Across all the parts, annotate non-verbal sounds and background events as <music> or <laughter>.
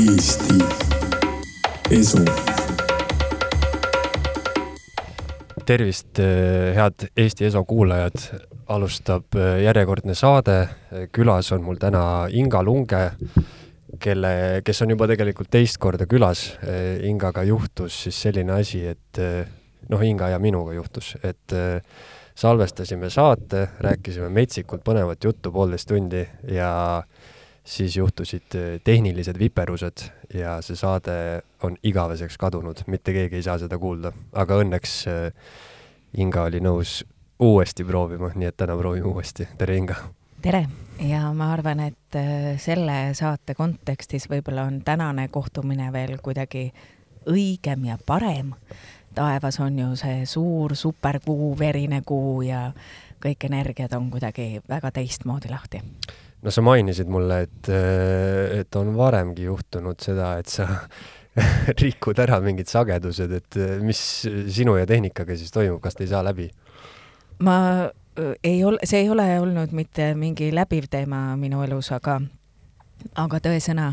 Eesti Esu. tervist, eh, head Eesti Eso kuulajad. alustab eh, järjekordne saade. külas on mul täna Inga Lunge, kelle, kes on juba tegelikult teist korda külas. Eh, Ingaga juhtus siis selline asi, et noh, Inga ja minuga juhtus, et salvestasime saate, rääkisime metsikult põnevat juttu poolteist tundi ja siis juhtusid tehnilised viperused ja see saade on igaveseks kadunud, mitte keegi ei saa seda kuulda, aga õnneks Inga oli nõus uuesti proovima, nii et täna proovime uuesti. tere, Inga! tere ja ma arvan, et selle saate kontekstis võib-olla on tänane kohtumine veel kuidagi õigem ja parem taevas on ju see suur superkuu, verine kuu ja kõik energiad on kuidagi väga teistmoodi lahti. No sa mainisid mulle, et, et on varemgi juhtunud seda, et sa <laughs> rikud ära mingid sagedused, et mis sinu ja tehnikaga siis toimub, kas te ei saa läbi? ma ei ole, see ei ole olnud mitte mingi läbiv teema minu elus, aga, aga tõesõna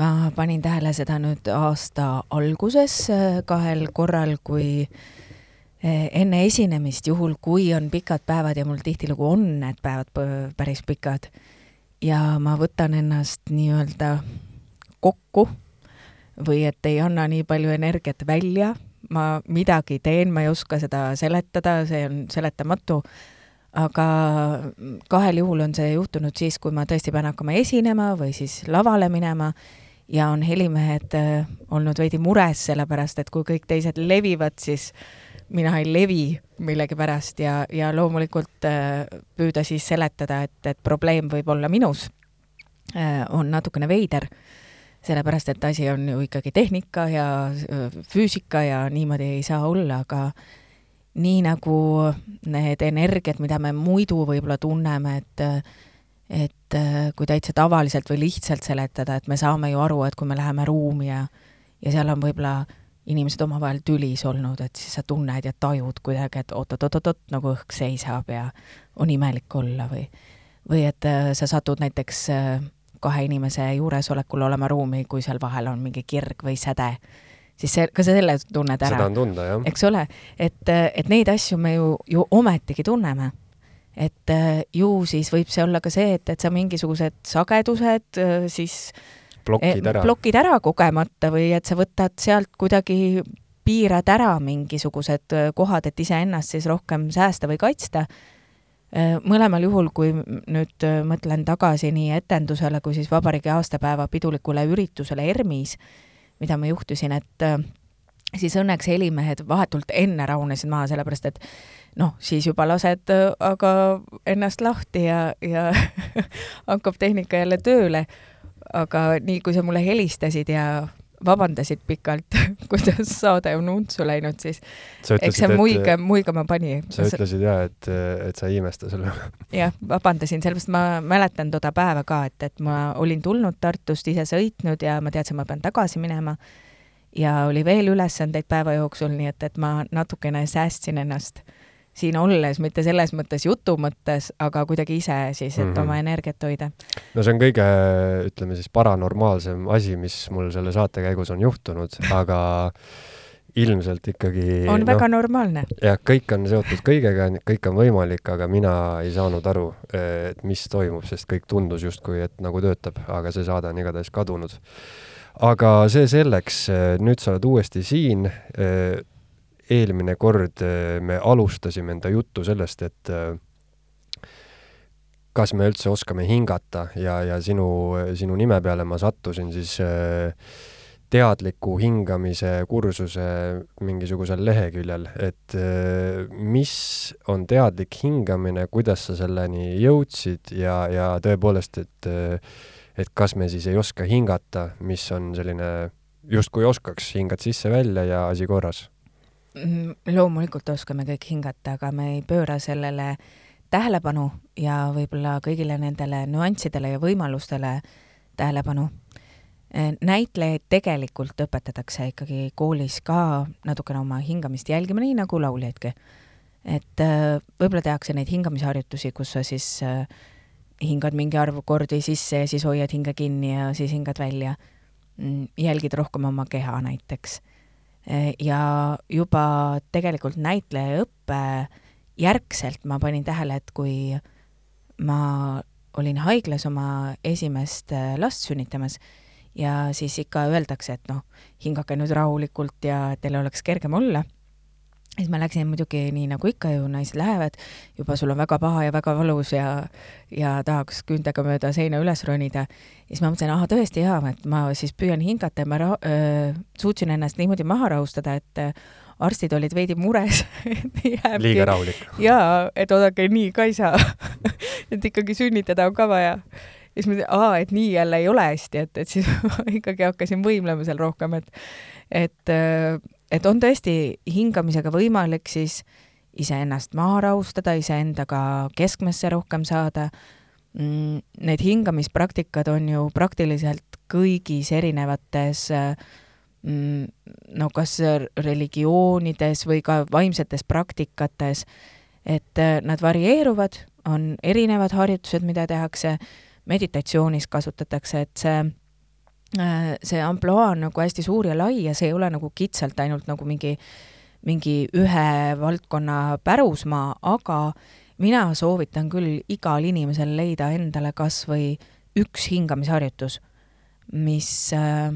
ma panin tähele seda nüüd aasta alguses äh, kahel korral, kui äh, enne esinemist, juhul kui on pikad päevad ja mul tihtilugu on need päevad päris pikad ja ma võtan ennast nii-öelda kokku või et ei anna nii palju energiat välja, ma midagi teen, ma ei oska seda seletada, see on seletamatu, aga kahel juhul on see juhtunud siis, kui ma tõesti pean hakkama esinema või siis lavale minema. Ja on helimehed äh, olnud veidi mures, sellepärast et kui kõik teised levivad, siis mina ei levi millegipärast ja, ja loomulikult äh, püüda siis seletada, et, et probleem võib olla minus, äh, on natukene veider, sellepärast et asi on ju ikkagi tehnika ja füüsika ja niimoodi ei saa olla, aga nii nagu need energiat, mida me muidu võib-olla tunneme, et et äh, kui täitsa tavaliselt või lihtsalt seletada, et me saame ju aru, et kui me läheme ruumi ja ja seal on võib-olla inimesed omavahel tülis olnud, et siis sa tunned ja tajud kuidagi, et oot-oot-oot-oot, nagu õhk seisab ja on imelik olla või või et äh, sa satud näiteks äh, kahe inimese juuresolekul olema ruumi, kui seal vahel on mingi kirg või säde, siis see, ka selle tunned ära. seda on tunda, jah. eks ole, et, et neid asju me ju, ju ometigi tunneme et äh, ju siis võib see olla ka see, et, et sa mingisugused sagedused äh, siis plokid ära, plokid ära kogemata või et sa võtad sealt kuidagi, piirad ära mingisugused äh, kohad, et iseennast siis rohkem säästa või kaitsta. mõlemal juhul, kui nüüd mõtlen tagasi nii etendusele kui siis vabariigi aastapäeva pidulikule üritusele ERMis, mida ma juhtisin, et siis õnneks helimehed vahetult enne rahunesid maha, sellepärast et noh, siis juba lased äh, aga ennast lahti ja, ja <laughs> hakkab tehnika jälle tööle. Aga nii, kui sa mulle helistasid ja vabandasid pikalt <laughs> kuidas saade on untsu läinud, siis ütlesid, eks see muige, muigama pani. sa ütlesid jaa, et, et sa ei imesta selle <laughs> jah, vabandasin, sellepärast ma mäletan toda päeva ka, et, et ma olin tulnud Tartust, ise sõitnud ja ma teadsin, ma pean tagasi minema. Ja oli veel ülesandeid päeva jooksul, nii et, et ma natukene säästsin ennast siin olles, mitte selles mõttes jutu mõttes, aga kuidagi ise siis, et mm -hmm. oma energiat hoida. no see on kõige, ütleme siis paranormaalsem asi, mis mul selle saate käigus on juhtunud, aga ilmselt ikkagi on no, väga normaalne. jah, kõik on seotud kõigega, kõik on võimalik, aga mina ei saanud aru, et mis toimub, sest kõik tundus justkui, et nagu töötab, aga see saade on igatahes kadunud. aga see selleks, nüüd sa oled uuesti siin eelmine kord äh, me alustasime enda juttu sellest, et äh, kas me üldse oskame hingata ja, ja sinu, sinu nime peale ma sattusin siis äh, teadliku hingamise kursuse mingisugusel leheküljel, et mis on teadlik hingamine, kuidas sa selleni jõudsid ja, ja tõepoolest, et et kas me siis ei oska hingata, mis on selline justkui oskaks, hingad sisse-välja ja asi korras loomulikult oskame kõik hingata, aga me ei pööra sellele tähelepanu ja võib-olla kõigile nendele nüanssidele ja võimalustele tähelepanu. Eh, näitlejaid tegelikult õpetatakse ikkagi koolis ka natukene oma hingamist jälgima, nii nagu lauljaidki. et eh, võib-olla tehakse neid hingamisharjutusi, kus sa siis eh, hingad mingi arv kordi sisse ja siis hoiad hinge kinni ja siis hingad välja mm, jälgida rohkem oma keha näiteks. Ja juba tegelikult näitlejaõppe järgselt ma panin tähele, et kui ma olin haiglas oma esimest last sünnitamas ja siis ikka öeldakse, et noh, hingake nüüd rahulikult ja teil oleks kergem olla siis ma läksin muidugi nii nagu ikka ju naised lähevad, juba sul on väga paha ja väga valus ja, ja tahaks küüntega mööda seina üles ronida. siis ma mõtlesin, ahah, tõesti hea, et ma siis püüan hingata ja ma öö, suutsin ennast niimoodi maha rahustada, et arstid olid veidi mures <laughs> liiga rahulik. jaa, et oodake, nii ka ei saa <laughs> et ikkagi sünnitada on ka vaja. ja siis ma mõtlesin, aa, et nii jälle ei ole hästi, et, et siis <laughs> ma ikkagi hakkasin võimlema seal rohkem, et, et et on tõesti hingamisega võimalik siis iseennast maha rahustada, iseendaga keskmesse rohkem saada. Mm, need hingamispraktikad on ju praktiliselt kõigis erinevates mm, no kas religioonides või ka vaimsetes praktikates, et nad varieeruvad, on erinevad harjutused, mida tehakse, meditatsioonis kasutatakse, et see Äh, see ampluaa on nagu hästi suur ja lai ja see ei ole nagu kitsalt ainult nagu mingi, mingi ühe valdkonna pärusmaa, aga mina soovitan küll igal inimesel leida endale kas või üks hingamisharjutus, mis äh,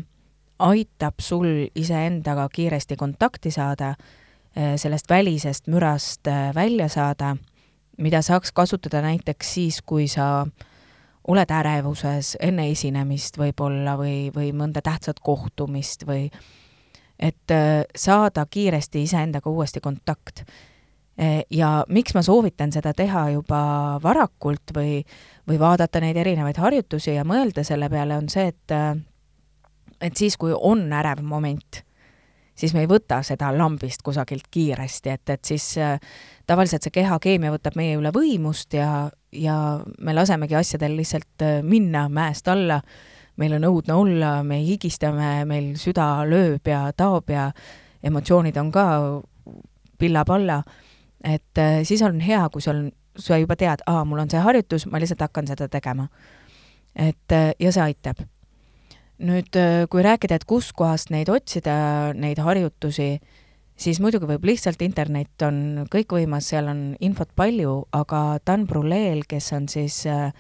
aitab sul iseendaga kiiresti kontakti saada, äh, sellest välisest mürast välja saada, mida saaks kasutada näiteks siis, kui sa äh, oled ärevuses enne esinemist võib-olla või, või mõnda tähtsat kohtumist või et äh, saada kiiresti iseendaga uuesti kontakt. E, ja miks ma soovitan seda teha juba varakult või, või vaadata neid erinevaid harjutusi ja mõelda selle peale, on see, et äh, et siis, kui on ärev moment, siis me ei võta seda lambist kusagilt kiiresti, et, et siis äh, tavaliselt see kehakeemia võtab meie üle võimust ja, ja me lasemegi asjadel lihtsalt äh, minna mäest alla, meil on õudne olla, me higistame, meil süda lööb ja taob ja emotsioonid on ka pilla-palla, et äh, siis on hea, kui sul, sa juba tead, aa, mul on see harjutus, ma lihtsalt hakkan seda tegema. et äh, ja see aitab. nüüd, kui rääkida, et kuskohast neid otsida, neid harjutusi, siis muidugi võib lihtsalt, internet on kõikvõimas, seal on infot palju, aga Dan Bruleel, kes on siis äh,,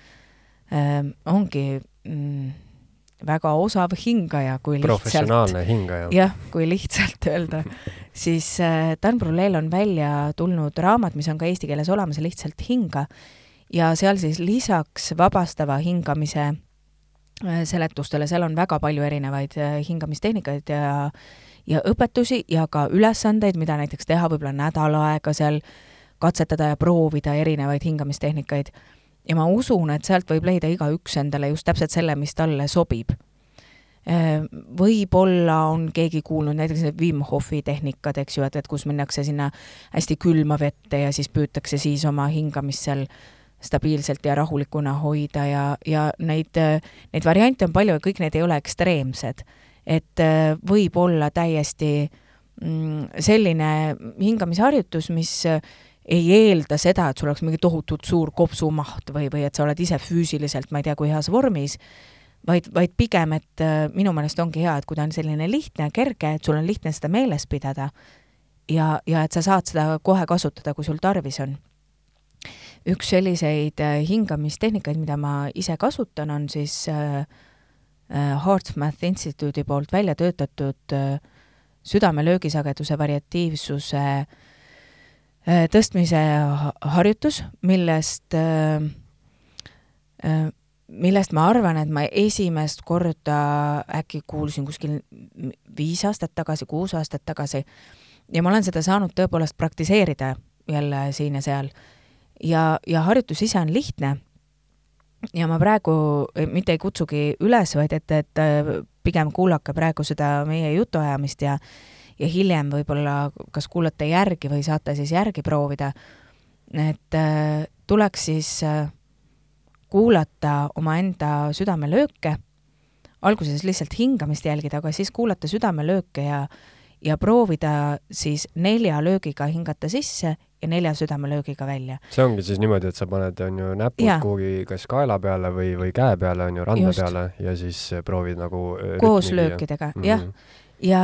äh, ongi mm, väga osav hingaja, kui professionaalne hingaja. jah, kui lihtsalt öelda, <laughs> siis äh, Dan Bruleel on välja tulnud raamat, mis on ka eesti keeles olemas, Lihtsalt hinga, ja seal siis lisaks vabastava hingamise äh, seletustele, seal on väga palju erinevaid äh, hingamistehnikaid ja ja õpetusi ja ka ülesandeid, mida näiteks teha võib-olla nädal aega seal, katsetada ja proovida erinevaid hingamistehnikaid. ja ma usun, et sealt võib leida igaüks endale just täpselt selle, mis talle sobib. Äh, võib-olla on keegi kuulnud näiteks need Wim Hofi tehnikad, eks ju, et, et kus minnakse sinna hästi külma vette ja siis püütakse siis oma hingamist seal stabiilselt ja rahulikuna hoida ja, ja neid, neid variante on palju ja kõik need ei ole ekstreemsed et äh, võib olla täiesti mm, selline hingamisharjutus, mis äh, ei eelda seda, et sul oleks mingi tohutult suur kopsumaht või, või et sa oled ise füüsiliselt, ma ei tea, kui heas vormis, vaid, vaid pigem, et äh, minu meelest ongi hea, et kui ta on selline lihtne ja kerge, et sul on lihtne seda meeles pidada ja, ja et sa saad seda kohe kasutada, kui sul tarvis on. üks selliseid hingamistehnikaid, mida ma ise kasutan, on siis äh, HeartMath äh, Instituudi poolt välja töötatud äh, südame löögisageduse variatiivsuse äh, tõstmise harjutus, millest, millest ma arvan, et ma esimest korda äkki kuulsin kuskil viis aastat tagasi, kuus aastat tagasi ja ma olen seda saanud tõepoolest praktiseerida jälle siin ja seal. ja, ja harjutus ise on lihtne ja ma praegu eh, mitte ei kutsugi üles, vaid et, et äh, pigem kuulake praegu seda meie jutuajamist ja ja hiljem võib-olla kas kuulate järgi või saate siis järgi proovida, et äh, tuleks siis äh, kuulata omaenda südamelööke, alguses lihtsalt hingamist jälgida, aga siis kuulata südamelööke ja ja proovida siis nelja löögiga hingata sisse ja nelja südamelöögiga välja. see ongi siis niimoodi, et sa paned, on ju, näpud ja. kuhugi kas kaela peale või, või käe peale, on ju, randa Just. peale ja siis proovid nagu koos löökidega mm, -hmm. jah. ja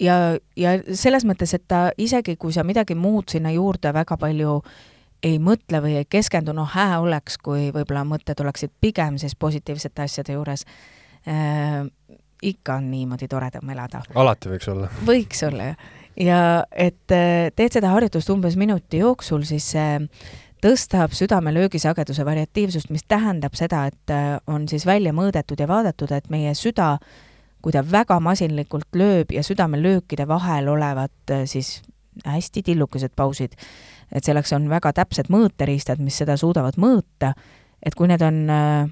ja, ja selles mõttes, et ta isegi, kui sa midagi muud sinna juurde väga palju ei mõtle või ei keskendu, noh, hää oleks, kui võib-olla mõtted oleksid pigem siis positiivsete asjade juures äh,. Ikka on niimoodi toredam elada. alati võiks olla. võiks olla, jah. ja et äh, teed seda harjutust umbes minuti jooksul, siis see äh, tõstab südamelöögisageduse variatiivsust, mis tähendab seda, et äh, on siis välja mõõdetud ja vaadatud, et meie süda kui ta väga masinlikult lööb ja südamelöökide vahel olevad äh, siis hästi tillukesed pausid, et selleks on väga täpsed mõõteriistad, mis seda suudavad mõõta, et kui need on äh,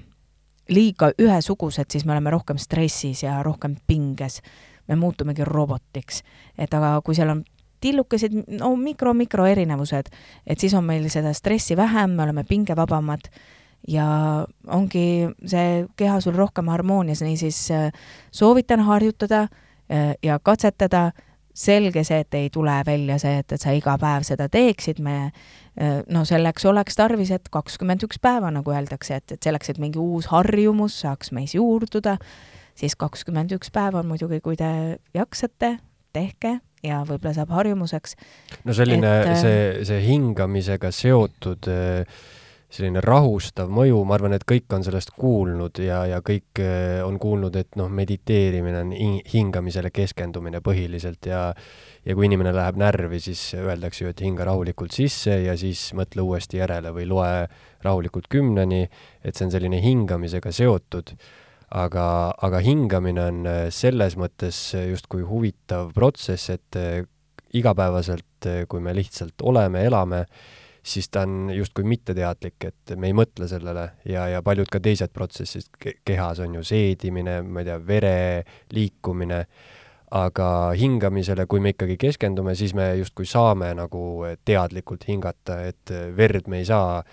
liiga ühesugused, siis me oleme rohkem stressis ja rohkem pinges. me muutumegi robotiks. et aga kui seal on tillukesed, no mikro-mikro erinevused, et siis on meil seda stressi vähem, me oleme pingevabamad ja ongi see keha sul rohkem harmoonias, niisiis äh, soovitan harjutada äh, ja katsetada, selge see, et ei tule välja see, et, et sa iga päev seda teeksid, me no selleks oleks tarvis, et kakskümmend üks päeva, nagu öeldakse, et, et selleks, et mingi uus harjumus saaks meis juurduda, siis kakskümmend üks päeva on muidugi, kui te jaksate, tehke ja võib-olla saab harjumuseks. no selline et, see, see hingamisega seotud äh, selline rahustav mõju, ma arvan, et kõik on sellest kuulnud ja, ja kõik eh, on kuulnud, et noh, mediteerimine on hingamisele keskendumine põhiliselt ja ja kui inimene läheb närvi, siis öeldakse ju, et hinga rahulikult sisse ja siis mõtle uuesti järele või loe rahulikult kümneni, et see on selline hingamisega seotud. aga, aga hingamine on eh, selles mõttes justkui huvitav protsess, et eh, igapäevaselt, kui me lihtsalt oleme, elame, siis ta on justkui mitteteadlik, et me ei mõtle sellele ja, ja paljud ka teised protsessid kehas on ju seedimine, ma ei tea, vere liikumine, aga hingamisele, kui me ikkagi keskendume, siis me justkui saame nagu teadlikult hingata, et verd me ei saa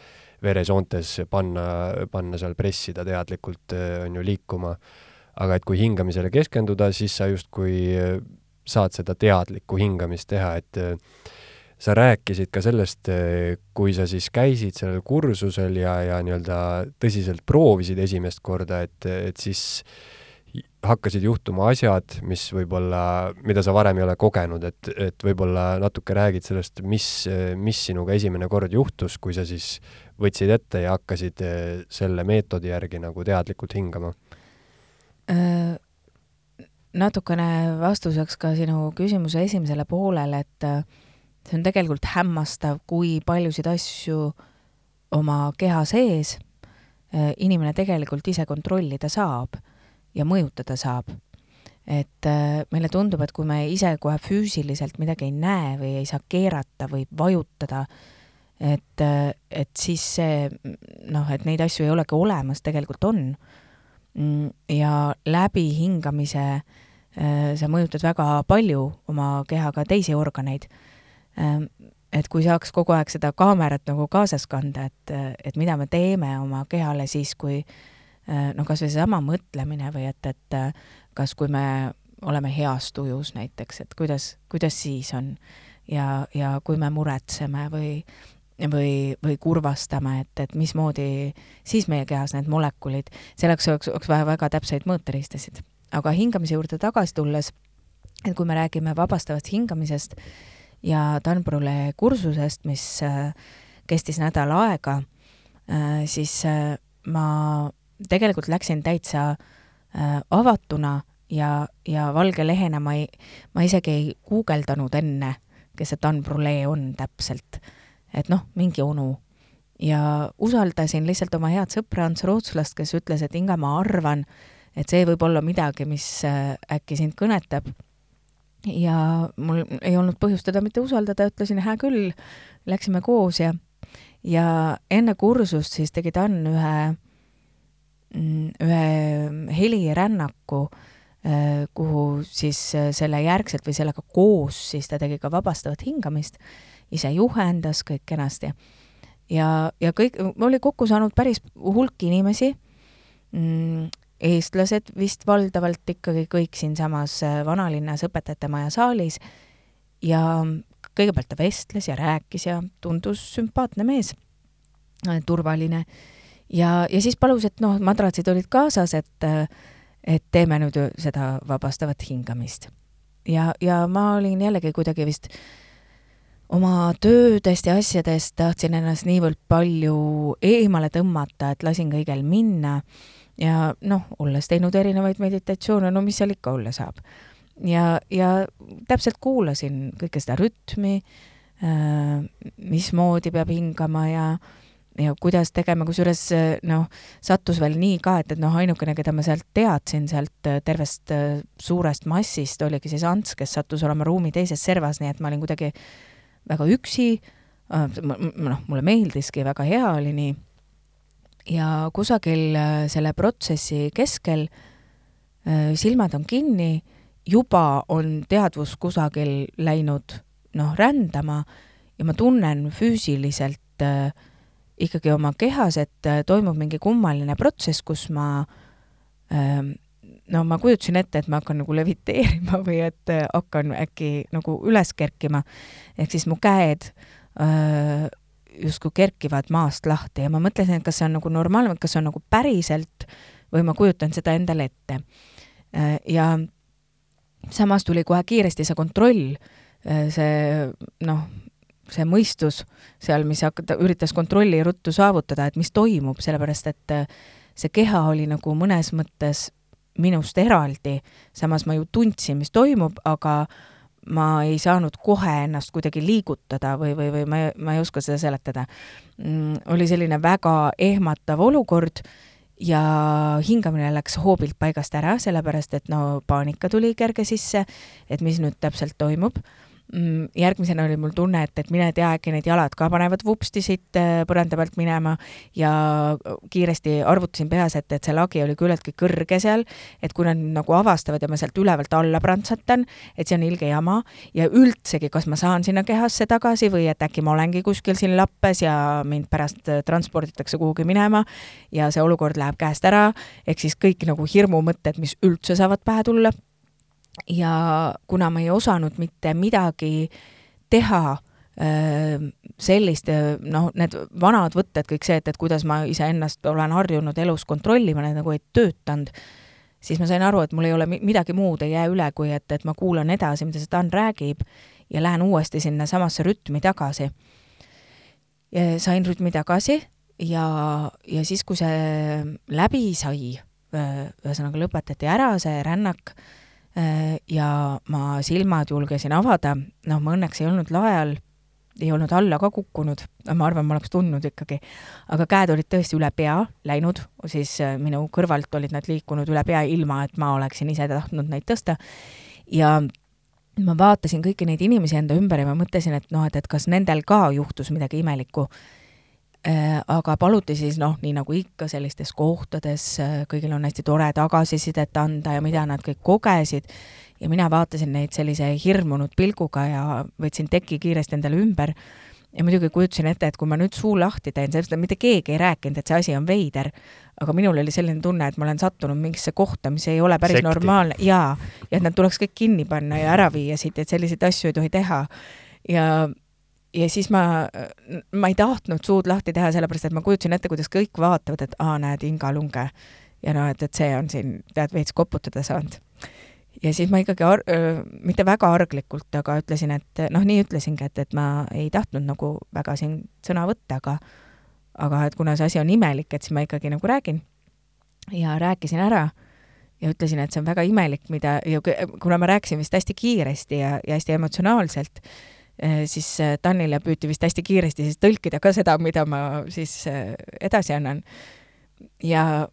veresoontes panna, panna seal pressida teadlikult, on ju, liikuma. aga et kui hingamisele keskenduda, siis sa justkui saad seda teadlikku hingamist teha, et sa rääkisid ka sellest, kui sa siis käisid sellel kursusel ja, ja nii-öelda tõsiselt proovisid esimest korda, et, et siis hakkasid juhtuma asjad, mis võib-olla, mida sa varem ei ole kogenud, et, et võib-olla natuke räägid sellest, mis, mis sinuga esimene kord juhtus, kui sa siis võtsid ette ja hakkasid selle meetodi järgi nagu teadlikult hingama? Äh, natukene vastuseks ka sinu küsimuse esimesele poolele, et see on tegelikult hämmastav, kui paljusid asju oma keha sees äh, inimene tegelikult ise kontrollida saab ja mõjutada saab. et äh, meile tundub, et kui me ise kohe füüsiliselt midagi ei näe või ei saa keerata või vajutada, et, äh, et siis see noh, et neid asju ei olegi olemas, tegelikult on. Mm, ja läbi hingamise sa mõjutad väga palju oma kehaga teisi organeid et kui saaks kogu aeg seda kaamerat nagu kaasas kanda, et, et mida me teeme oma kehale siis, kui noh, kas või seesama mõtlemine või et, et kas, kui me oleme heas tujus näiteks, et kuidas, kuidas siis on ja, ja kui me muretseme või, või, või kurvastame, et, et mismoodi siis meie kehas need molekulid, selleks oleks, oleks vaja väga täpseid mõõteriistasid. aga hingamise juurde tagasi tulles, et kui me räägime vabastavast hingamisest, ja Danbrule kursusest, mis äh, kestis nädal aega, äh, siis äh, ma tegelikult läksin täitsa avatuna ja, ja valge lehena ma ei, ma isegi ei guugeldanud enne, kes see Dan Brule on täpselt. et noh, mingi onu. ja usaldasin lihtsalt oma head sõpra Ants Rootslast, kes ütles, et Inga, ma arvan, et see võib olla midagi, mis äkki sind kõnetab ja mul ei olnud põhjust teda mitte usaldada, ütlesin hää küll, läksime koos ja, ja enne kursust siis tegi Dan ühe, mm, ühe helirännaku, äh, kuhu siis äh, selle järgselt või sellega koos siis ta tegi ka vabastavat hingamist, ise juhendas kõik kenasti. ja, ja kõik, oli kokku saanud päris hulk inimesi mm, eestlased vist valdavalt ikkagi kõik siinsamas äh, vanalinnas õpetajate maja saalis ja kõigepealt ta vestles ja rääkis ja tundus sümpaatne mees, äh, turvaline. ja, ja siis palus, et noh, madratsid olid kaasas, et, et teeme nüüd seda vabastavat hingamist. ja, ja ma olin jällegi kuidagi vist oma töödest ja asjadest tahtsin ennast niivõrd palju eemale tõmmata, et lasin kõigel minna ja noh, olles teinud erinevaid meditatsioone, no mis seal ikka olla saab. ja, ja täpselt kuulasin kõike seda rütmi äh,, mismoodi peab hingama ja ja kuidas tegema, kusjuures noh, sattus veel nii ka, et, et noh, ainukene, keda ma sealt teadsin, sealt tervest äh, suurest massist, oligi siis Ants, kes sattus olema ruumi teises servas, nii et ma olin kuidagi väga üksi. Äh,, noh, mulle meeldiski, väga hea oli nii ja kusagil äh, selle protsessi keskel äh, silmad on kinni, juba on teadvus kusagil läinud noh, rändama ja ma tunnen füüsiliselt äh, ikkagi oma kehas, et äh, toimub mingi kummaline protsess, kus ma äh, no ma kujutasin ette, et ma hakkan nagu leviteerima või et äh, hakkan äkki nagu üles kerkima. ehk siis mu käed öö, justkui kerkivad maast lahti ja ma mõtlesin, et kas see on nagu normaalne, kas see on nagu päriselt või ma kujutan seda endale ette. Äh, ja samas tuli kohe kiiresti see kontroll, äh, see noh, see mõistus seal, mis hakata, üritas kontrolli ruttu saavutada, et mis toimub, sellepärast et äh, see keha oli nagu mõnes mõttes minust eraldi, samas ma ju tundsin, mis toimub, aga äh, ma ei saanud kohe ennast kuidagi liigutada või, või, või ma, ma ei oska seda seletada mm,. oli selline väga ehmatav olukord ja hingamine läks hoobilt paigast ära, sellepärast et no paanika tuli kerge sisse, et mis nüüd täpselt toimub järgmisena oli mul tunne, et, et mine tea, äkki need jalad ka panevad vupsti siit äh, põranda pealt minema ja kiiresti arvutasin peas, et, et see lagi oli küllaltki kõrge seal, et kui nad nagu avastavad ja ma sealt ülevalt alla prantsatan, et see on ilge jama ja üldsegi, kas ma saan sinna kehasse tagasi või et äkki ma olengi kuskil siin lappes ja mind pärast äh, transporditakse kuhugi minema ja see olukord läheb käest ära, ehk siis kõik nagu hirmumõtted, mis üldse saavad pähe tulla ja kuna ma ei osanud mitte midagi teha sellist, noh, need vanad võtted, kõik see, et, et kuidas ma iseennast olen harjunud elus kontrollima, need nagu ei töötanud, siis ma sain aru, et mul ei ole midagi muud ei jää üle, kui et, et ma kuulan edasi, mida see Dan räägib ja lähen uuesti sinnasamasse rütmi tagasi. sain rütmi tagasi ja, ja siis, kui see läbi sai, ühesõnaga lõpetati ära see rännak, ja ma silmad julgesin avada, noh, ma õnneks ei olnud lae all, ei olnud alla ka kukkunud, ma arvan, ma oleks tundnud ikkagi, aga käed olid tõesti üle pea läinud, siis äh, minu kõrvalt olid nad liikunud üle pea, ilma et ma oleksin ise tahtnud neid tõsta. ja ma vaatasin kõiki neid inimesi enda ümber ja ma mõtlesin, et noh, et, et kas nendel ka juhtus midagi imelikku. Äh, aga paluti siis noh, nii nagu ikka sellistes kohtades, äh, kõigil on hästi tore tagasisidet anda ja mida nad kõik kogesid. Ja mina vaatasin neid sellise hirmunud pilguga ja võtsin teki kiiresti endale ümber. Ja muidugi kujutasin ette, et kui ma nüüd suu lahti teen, sellest mitte keegi ei rääkinud, et see asi on veider, aga minul oli selline tunne, et ma olen sattunud mingisse kohta, mis ei ole päris Sekti. normaalne. Jaa, ja et nad tuleks kõik kinni panna ja ära viia siit, et selliseid asju ei tohi teha. ja ja siis ma, ma ei tahtnud suud lahti teha, sellepärast et ma kujutasin ette, kuidas kõik vaatavad, et aa, näed, Inga Lunge. ja noh, et, et see on siin, tead, veits koputada saanud. ja siis ma ikkagi ar-, mitte väga arglikult, aga ütlesin, et noh, nii ütlesingi, et, et ma ei tahtnud nagu väga siin sõna võtta, aga aga et kuna see asi on imelik, et siis ma ikkagi nagu räägin. ja rääkisin ära ja ütlesin, et see on väga imelik, mida, kuna ma rääkisin vist hästi kiiresti ja, ja hästi emotsionaalselt, siis Tanile püüti vist hästi kiiresti siis tõlkida ka seda, mida ma siis eh, edasi annan. ja,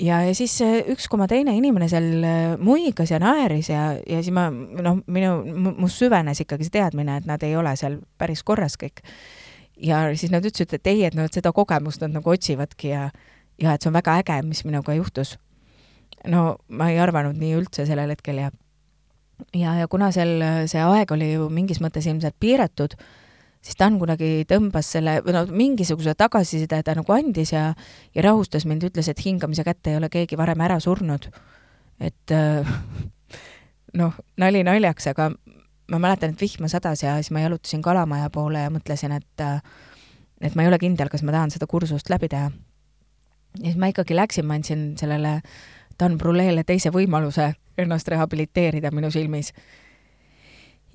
ja, ja siis üks koma teine inimene seal eh, muigas ja naeris ja, ja siis ma, noh, minu, must süvenes ikkagi see teadmine, et nad ei ole seal päris korras kõik. ja siis nad ütlesid, et ei, et nad seda kogemust nad nagu otsivadki ja, ja et see on väga äge, mis minuga juhtus. no ma ei arvanud nii üldse sellel hetkel ja ja, ja kuna seal see aeg oli ju mingis mõttes ilmselt piiratud, siis Dan kuidagi tõmbas selle, või no mingisuguse tagasiside ta nagu andis ja, ja rahustas mind, ütles, et hingamise kätte ei ole keegi varem ära surnud. et äh, <laughs> noh, nali naljaks, aga ma mäletan, et vihma sadas ja siis ma jalutasin Kalamaja poole ja mõtlesin, et äh, et ma ei ole kindel, kas ma tahan seda kursust läbi teha. ja siis ma ikkagi läksin, ma andsin sellele Dan Bruleele teise võimaluse ennast rehabiliteerida minu silmis.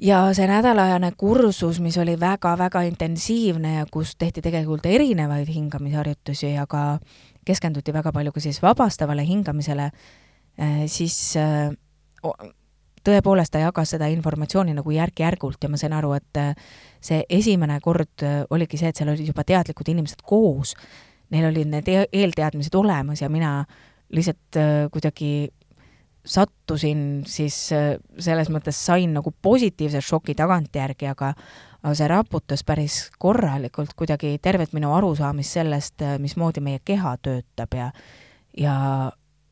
Ja see nädalajane kursus, mis oli väga-väga intensiivne ja kus tehti tegelikult erinevaid hingamisharjutusi, aga keskenduti väga palju ka siis vabastavale hingamisele, eh, siis eh, tõepoolest ta jagas seda informatsiooni nagu järk-järgult ja ma sain aru, et eh, see esimene kord oligi see, et seal olid juba teadlikud inimesed koos, neil olid need e-, eelteadmised olemas ja mina lihtsalt kuidagi sattusin siis äh, selles mõttes sain nagu positiivse šoki tagantjärgi, aga aga see raputas päris korralikult kuidagi tervet minu arusaamist sellest, äh, mismoodi meie keha töötab ja ja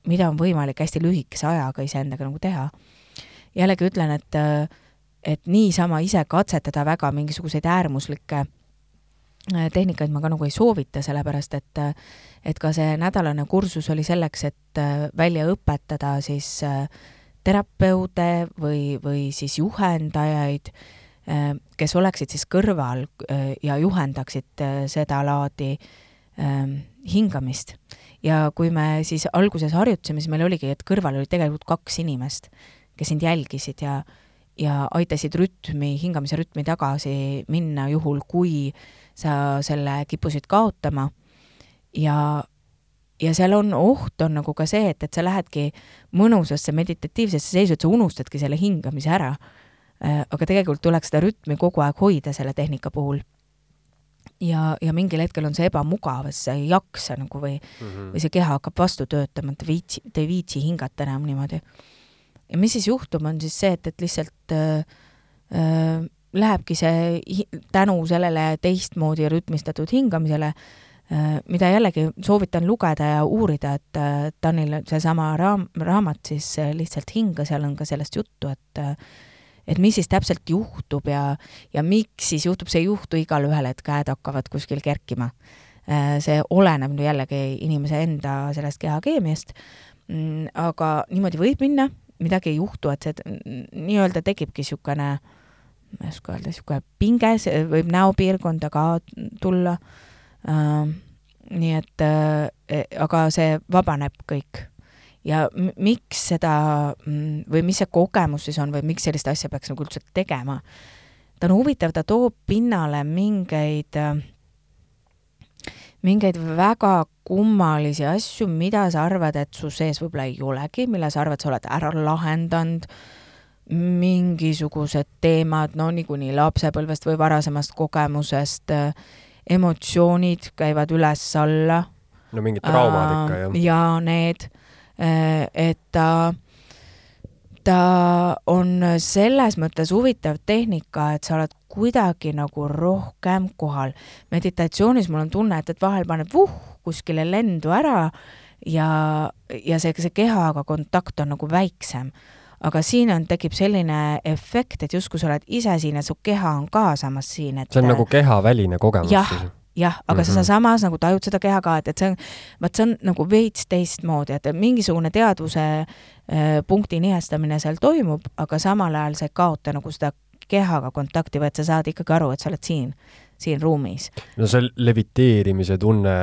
mida on võimalik hästi lühikese ajaga iseendaga nagu teha. jällegi ütlen, et äh, et niisama ise katsetada väga mingisuguseid äärmuslikke Äh, tehnikaid ma ka nagu ei soovita, sellepärast et et ka see nädalane kursus oli selleks, et äh, välja õpetada siis äh, terapeude või, või siis juhendajaid, kes oleksid siis kõrval ja juhendaksid sedalaadi ähm, hingamist. ja kui me siis alguses harjutasime, siis meil oligi, et kõrval oli tegelikult kaks inimest, kes sind jälgisid ja ja aitasid rütmi, hingamise rütmi tagasi minna, juhul kui äh, sa selle kippusid kaotama ja, ja seal on oht, on nagu ka see, et, et sa lähedki mõnusasse meditatiivsesse seisu, et sa unustadki selle hingamise ära. Äh, aga tegelikult tuleks seda rütmi kogu aeg hoida selle tehnika puhul. ja, ja mingil hetkel on see ebamugav, sa ei jaksa nagu või mm, -hmm. või see keha hakkab vastu töötama, et viitsi, te ei viitsi hingata enam niimoodi. ja mis siis juhtub, on siis see, et, et lihtsalt äh, äh, lähebki see tänu sellele teistmoodi rütmistatud hingamisele, äh, mida jällegi soovitan lugeda ja uurida, et äh, Tanil seesama raam, raamat siis äh, lihtsalt hinga, seal on ka sellest juttu, et et mis siis täpselt juhtub ja, ja miks siis juhtub, see ei juhtu igale ühele, et käed hakkavad kuskil kerkima. see oleneb nüüd jällegi inimese enda sellest kehakeemiast, mm, aga niimoodi võib minna, midagi ei juhtu, et see nii-öelda tekibki niisugune äh, ma ei oska öelda, niisugune pinge, see võib näopiirkonda ka tulla äh,. Nii et äh, aga see vabaneb kõik. ja miks seda või mis see kogemus siis on või miks sellist asja peaks nagu üldse tegema? ta on huvitav, ta toob pinnale mingeid äh, mingeid väga kummalisi asju, mida sa arvad, et su sees võib-olla ei olegi, mille sa arvad, sa oled ära lahendanud äh,, mingisugused teemad, no niikuinii lapsepõlvest või varasemast kogemusest, äh, emotsioonid käivad üles-alla. no mingid traumad ikka, jah? ja need, äh, et ta, ta on selles mõttes huvitav tehnika, et sa oled kuidagi nagu rohkem kohal. meditatsioonis mul on tunne, et, et vahel paneb vuh kuskile lendu ära ja, ja see, see kehaga kontakt on nagu väiksem aga siin on, tekib selline efekt, et justkui sa oled ise siin ja su keha on ka samas siin, et see on nagu kehaväline kogemus jah, jah, aga mm -hmm. sa mhm. samas nagu tajud seda keha ka, et, et see on, vot see on nagu veits teistmoodi, et mingisugune teadvuse äh, punkti nihestamine seal toimub, aga samal ajal sa ei kaota nagu seda kehaga kontakti, vaid sa saad ikkagi aru, et sa oled siin siin ruumis. no see leviteerimise tunne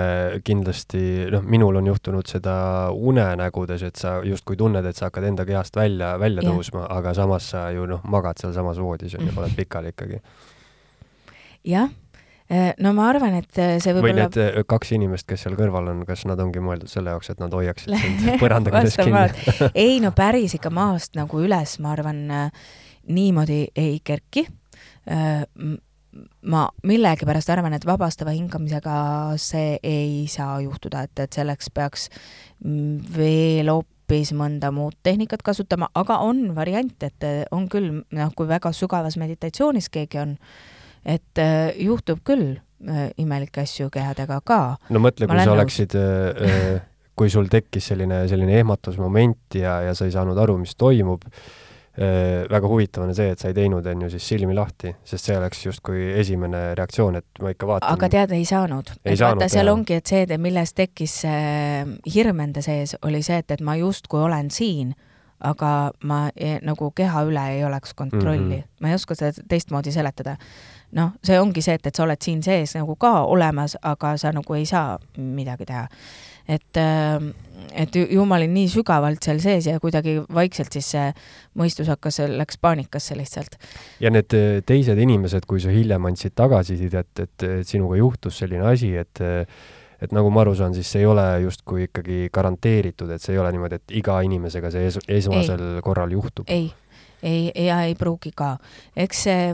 kindlasti, noh, minul on juhtunud seda unenägudes, et sa justkui tunned, et sa hakkad enda kehast välja, välja yeah. tõusma, aga samas sa ju noh, magad sealsamas voodis on ju, oled pikali ikkagi. jah eh, no ma arvan, et eh, see võib või olla... need eh, kaks inimest, kes seal kõrval on, kas nad ongi mõeldud selle jaoks, et nad hoiaksid <laughs> sind põranda küljes kinni ei no päris ikka maast nagu üles, ma arvan, niimoodi ei kerki ma millegipärast arvan, et vabastava hingamisega see ei saa juhtuda, et, et selleks peaks veel hoopis mõnda muud tehnikat kasutama, aga on variant, et on küll, noh, kui väga sügavas meditatsioonis keegi on, et äh, juhtub küll äh, imelikke asju kehadega ka. no mõtle, kui sa oleksid äh, kui sul tekkis selline, selline ehmatusmoment ja, ja sa ei saanud aru, mis toimub väga huvitav on see, et sa ei teinud, on ju, siis silmi lahti, sest see oleks justkui esimene reaktsioon, et ma ikka vaatan. aga tead, ei saanud. et saanud vaata, seal ongi, et see, millest tekkis see hirm enda sees, oli see, et, et ma justkui olen siin, aga ma ei, nagu keha üle ei oleks kontrolli mm. -hmm. ma ei oska seda teistmoodi seletada. noh, see ongi see, et, et sa oled siin sees nagu ka olemas, aga sa nagu ei saa midagi teha et, ähm, et ju ma olin nii sügavalt seal sees ja kuidagi vaikselt siis see mõistus hakkas, läks paanikasse lihtsalt. ja need äh, teised inimesed, kui sa hiljem andsid tagasisidet, et, et, et sinuga juhtus selline asi, et et nagu ma aru saan, siis see ei ole justkui ikkagi garanteeritud, et see ei ole niimoodi, et iga inimesega see es esmasel ei. korral juhtub? ei ei, ja ei pruugi ka. eks see,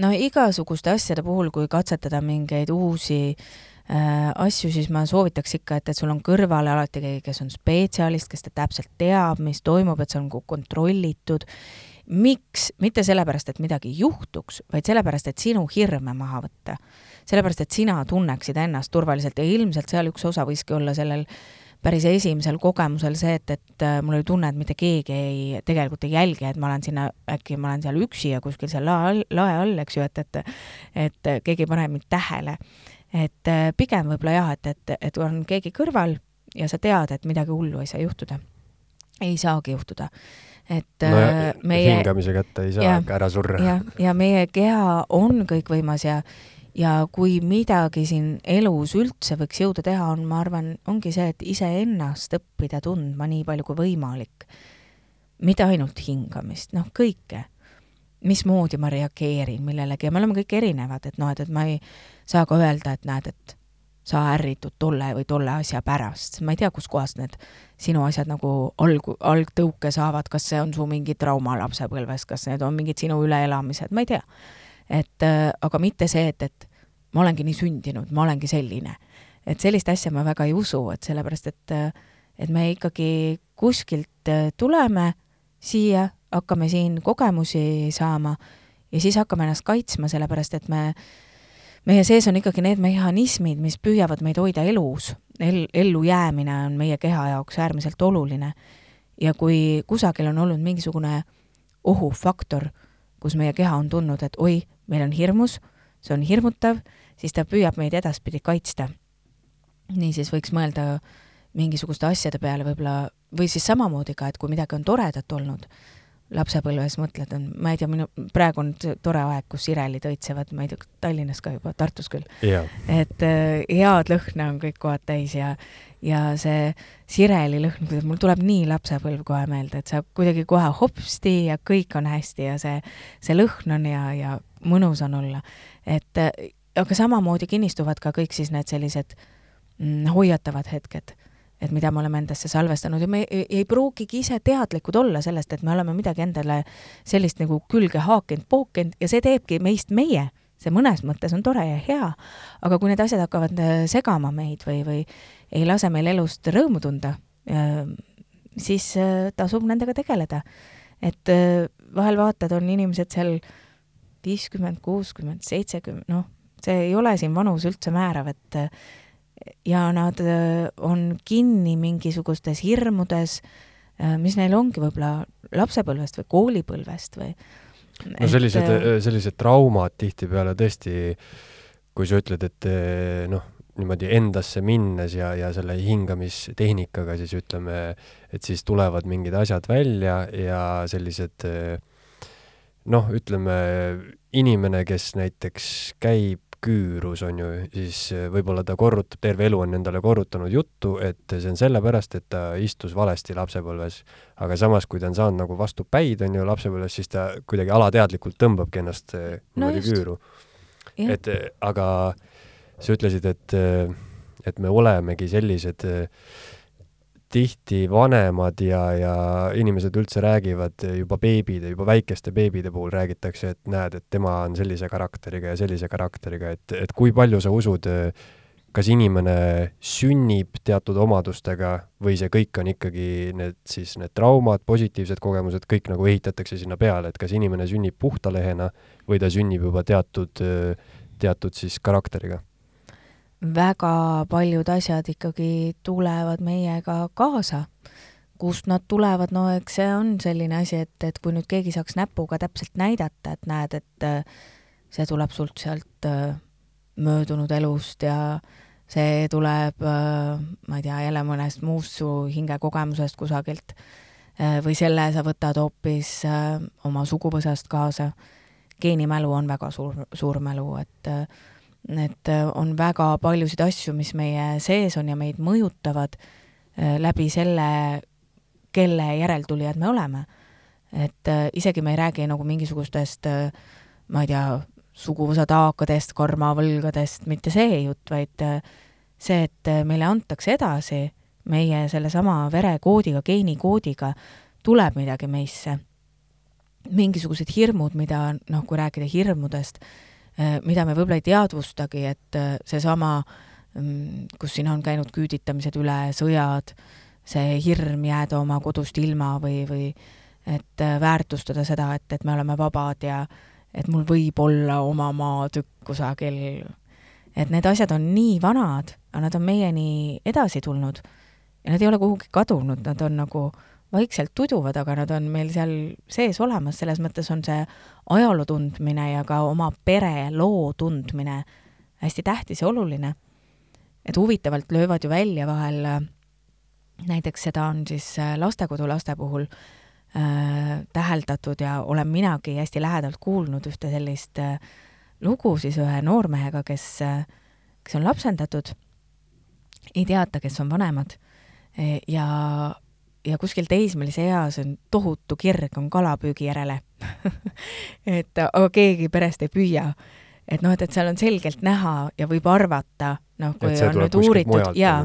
no igasuguste asjade puhul, kui katsetada mingeid uusi äh, Äh, asju, siis ma soovitaks ikka, et, et sul on kõrval alati keegi, kes on spetsialist, kes ta täpselt teab, mis toimub, et see on kontrollitud. miks, mitte sellepärast, et midagi juhtuks, vaid sellepärast, et sinu hirme maha võtta. sellepärast, et sina tunneksid ennast turvaliselt ja ilmselt seal üks osa võiski olla sellel päris esimesel kogemusel see, et, et äh, mul oli tunne, et mitte keegi ei, tegelikult ei jälgi, et ma olen sinna, äkki ma olen seal üksi ja kuskil seal lae all, lae all, eks ju, et, et et keegi ei pane mind tähele et äh, pigem võib-olla jah, et, et, et on keegi kõrval ja sa tead, et midagi hullu ei saa juhtuda. ei saagi juhtuda. et no ja, äh, meie hingamise kätte ei saa ära surra. jah, ja meie keha on kõikvõimas ja ja kui midagi siin elus üldse võiks jõuda teha, on, ma arvan, ongi see, et iseennast õppida tundma nii palju kui võimalik. mitte ainult hingamist, noh, kõike. mismoodi ma reageerin millelegi ja me oleme kõik erinevad, et noh, et, et ma ei saa ka öelda, et näed, et sa ärritud tolle või tolle asja pärast, ma ei tea, kuskohast need sinu asjad nagu alg-, algtõuke saavad, kas see on su mingi trauma lapsepõlves, kas need on mingid sinu üleelamised, ma ei tea. et äh, aga mitte see, et, et ma olengi nii sündinud, ma olengi selline. et sellist asja ma väga ei usu, et sellepärast, et äh, et me ikkagi kuskilt äh, tuleme siia, hakkame siin kogemusi saama ja siis hakkame ennast kaitsma, sellepärast et me äh, meie sees on ikkagi need mehhanismid, mis püüavad meid hoida elus El,, ellujäämine on meie keha jaoks äärmiselt oluline. ja kui kusagil on olnud mingisugune ohufaktor, kus meie keha on tundnud, et oi, meil on hirmus, see on hirmutav, siis ta püüab meid edaspidi kaitsta. niisiis võiks mõelda mingisuguste asjade peale võib-olla, või siis samamoodi ka, et kui midagi on toredat olnud, lapsepõlves mõtled, on, ma ei tea, minu, praegu on tore aeg, kus sirelid õitsevad, ma ei tea, Tallinnas ka juba, Tartus küll. Yeah.. et äh, head lõhna on kõik kohad täis ja, ja see sireli lõhn, mul tuleb nii lapsepõlv kohe meelde, et sa kuidagi kohe hopsti ja kõik on hästi ja see, see lõhn on ja, ja mõnus on olla. et äh, aga samamoodi kinnistuvad ka kõik siis need sellised mm, hoiatavad hetked et mida me oleme endasse salvestanud ja me ei, ei pruugigi ise teadlikud olla sellest, et me oleme midagi endale sellist nagu külge haakinud, pookinud ja see teebki meist meie. see mõnes mõttes on tore ja hea, aga kui need asjad hakkavad äh, segama meid või, või ei lase meil elust rõõmu tunda, äh, siis äh, tasub nendega tegeleda. et vahel vaatad, on inimesed seal viiskümmend, kuuskümmend, seitsekümmend, noh, see ei ole siin vanus üldse määrav, et ja nad äh, on kinni mingisugustes hirmudes, äh, mis neil ongi võib-olla lapsepõlvest või koolipõlvest või no sellised, äh, sellised traumad tihtipeale tõesti, kui sa ütled, et noh, niimoodi endasse minnes ja, ja selle hingamistehnikaga siis ütleme, et siis tulevad mingid asjad välja ja sellised noh, ütleme inimene, kes näiteks käib küürus, on ju, siis eh, võib-olla ta korrutab, terve elu on endale korrutanud juttu, et see on sellepärast, et ta istus valesti lapsepõlves. aga samas, kui ta on saanud nagu vastu päid, on ju, lapsepõlves, siis ta kuidagi alateadlikult tõmbabki ennast eh, niimoodi no küüru. et eh, aga sa ütlesid, et, et me olemegi sellised äh, tihti vanemad ja, ja inimesed üldse räägivad juba beebide, juba väikeste beebide puhul räägitakse, et näed, et tema on sellise karakteriga ja sellise karakteriga, et, et kui palju sa usud, kas inimene sünnib teatud omadustega või see kõik on ikkagi need siis need traumad, positiivsed kogemused, kõik nagu ehitatakse sinna peale, et kas inimene sünnib puhta lehena või ta sünnib juba teatud, teatud siis karakteriga väga paljud asjad ikkagi tulevad meiega kaasa. kust nad tulevad, no eks see on selline asi, et, et kui nüüd keegi saaks näpuga täpselt näidata, et näed, et äh, see tuleb sult sealt äh, möödunud elust ja see tuleb, ma ei tea, jälle mõnest muust su hingekogemusest kusagilt või selle sa võtad hoopis oma suguvõsast kaasa. geenimälu on väga suur, suur mälu, et et on väga paljusid asju, mis meie sees on ja meid mõjutavad läbi selle, kelle järeltulijad me oleme. et isegi me ei räägi nagu mingisugustest, ma ei tea, suguvõsa taakadest, karmavõlgadest, mitte see jutt, vaid see, et meile antakse edasi meie sellesama verekoodiga, geenikoodiga, tuleb midagi meisse. mingisugused hirmud, mida noh, kui rääkida hirmudest, mida me võib-olla ei teadvustagi, et seesama, mm, kus siin on käinud küüditamised üle, sõjad, see hirm jääda oma kodust ilma või, või et väärtustada seda, et, et me oleme vabad ja et mul võib olla oma maatükk kusagil. et need asjad on nii vanad, aga nad on meieni edasi tulnud ja nad ei ole kuhugi kadunud, nad on nagu vaikselt tuduvad, aga nad on meil seal sees olemas, selles mõttes on see ajaloo tundmine ja ka oma pere loo tundmine hästi tähtis ja oluline. et huvitavalt löövad ju välja vahel, näiteks seda on siis lastekodulaste puhul äh, äh, täheldatud ja olen minagi hästi lähedalt kuulnud ühte sellist äh, lugu siis ühe noormehega, kes äh,, kes on lapsendatud, ei teata, kes on vanemad e, ja, ja kuskil teismelise eas on tohutu kirg on kalapüügi järele <laughs> et aga keegi perest ei püüa et noh, et, et seal on selgelt näha ja võib arvata, noh, kui on nüüd uuritud ja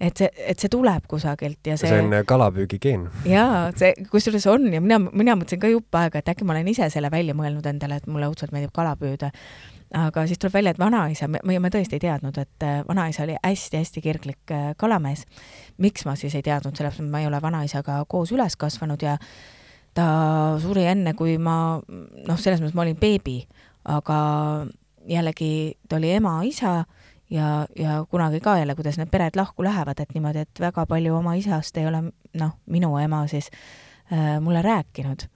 et see, et see tuleb kusagilt ja see see on kalapüügigeen. jaa, see kusjuures on ja mina, mina mõtlesin ka jupp aega, et äkki ma olen ise selle välja mõelnud endale, et mulle õudselt meeldib kala püüda. Aga siis tuleb välja, et vanaisa, me, me tõesti ei teadnud, et äh, vanaisa oli hästi-hästi kirglik äh, kalamees. miks ma siis ei teadnud, sellepärast et ma ei ole vanaisaga koos üles kasvanud ja ta suri enne, kui ma, noh, selles mõttes ma olin beebi, aga jällegi ta oli ema-isa ja, ja kunagi ka jälle, kuidas need pered lahku lähevad, et niimoodi, et väga palju oma isast ei ole, noh, minu ema siis äh, mulle rääkinud.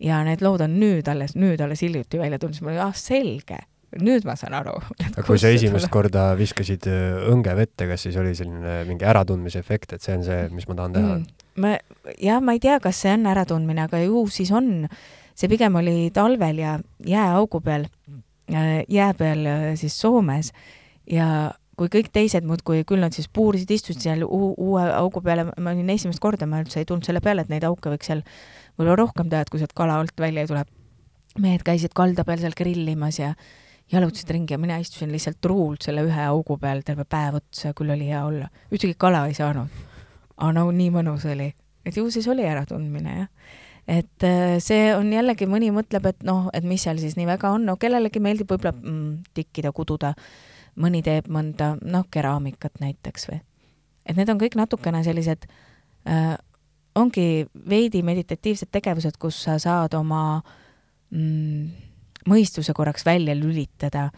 ja need lood on nüüd alles, nüüd alles hiljuti välja tulnud, siis ma olin, ah selge, nüüd ma saan aru. <laughs> aga kui sa esimest korda viskasid äh, õnge vette, kas siis oli selline mingi äratundmise efekt, et see on see, mis ma tahan teha mm.? ma, jah, ma ei tea, kas see on äratundmine, aga ju siis on. see pigem oli talvel ja jääaugu peal, äh, jää peal äh, siis Soomes ja kui kõik teised muudkui, küll nad siis puurisid, istusid seal uue augu peale, ma olin esimest korda, ma üldse ei tulnud selle peale, et neid auke võiks seal võib-olla rohkem teha, et kui sealt kala alt välja ei tule. mehed käisid kalda peal seal grillimas ja jalutasid ringi ja mina istusin lihtsalt truult selle ühe augu peal terve päev otsa, küll oli hea olla. ühtegi kala ei saanud. aga no nii mõnus oli, et ju siis oli äratundmine, jah et äh, see on jällegi, mõni mõtleb, et noh, et mis seal siis nii väga on, no kellelegi meeldib võib-olla mm, tikkida, kududa mõni teeb mõnda, noh, keraamikat näiteks või. et need on kõik natukene sellised äh,, ongi veidi meditatiivsed tegevused, kus sa saad oma mm, mõistuse korraks välja lülitada,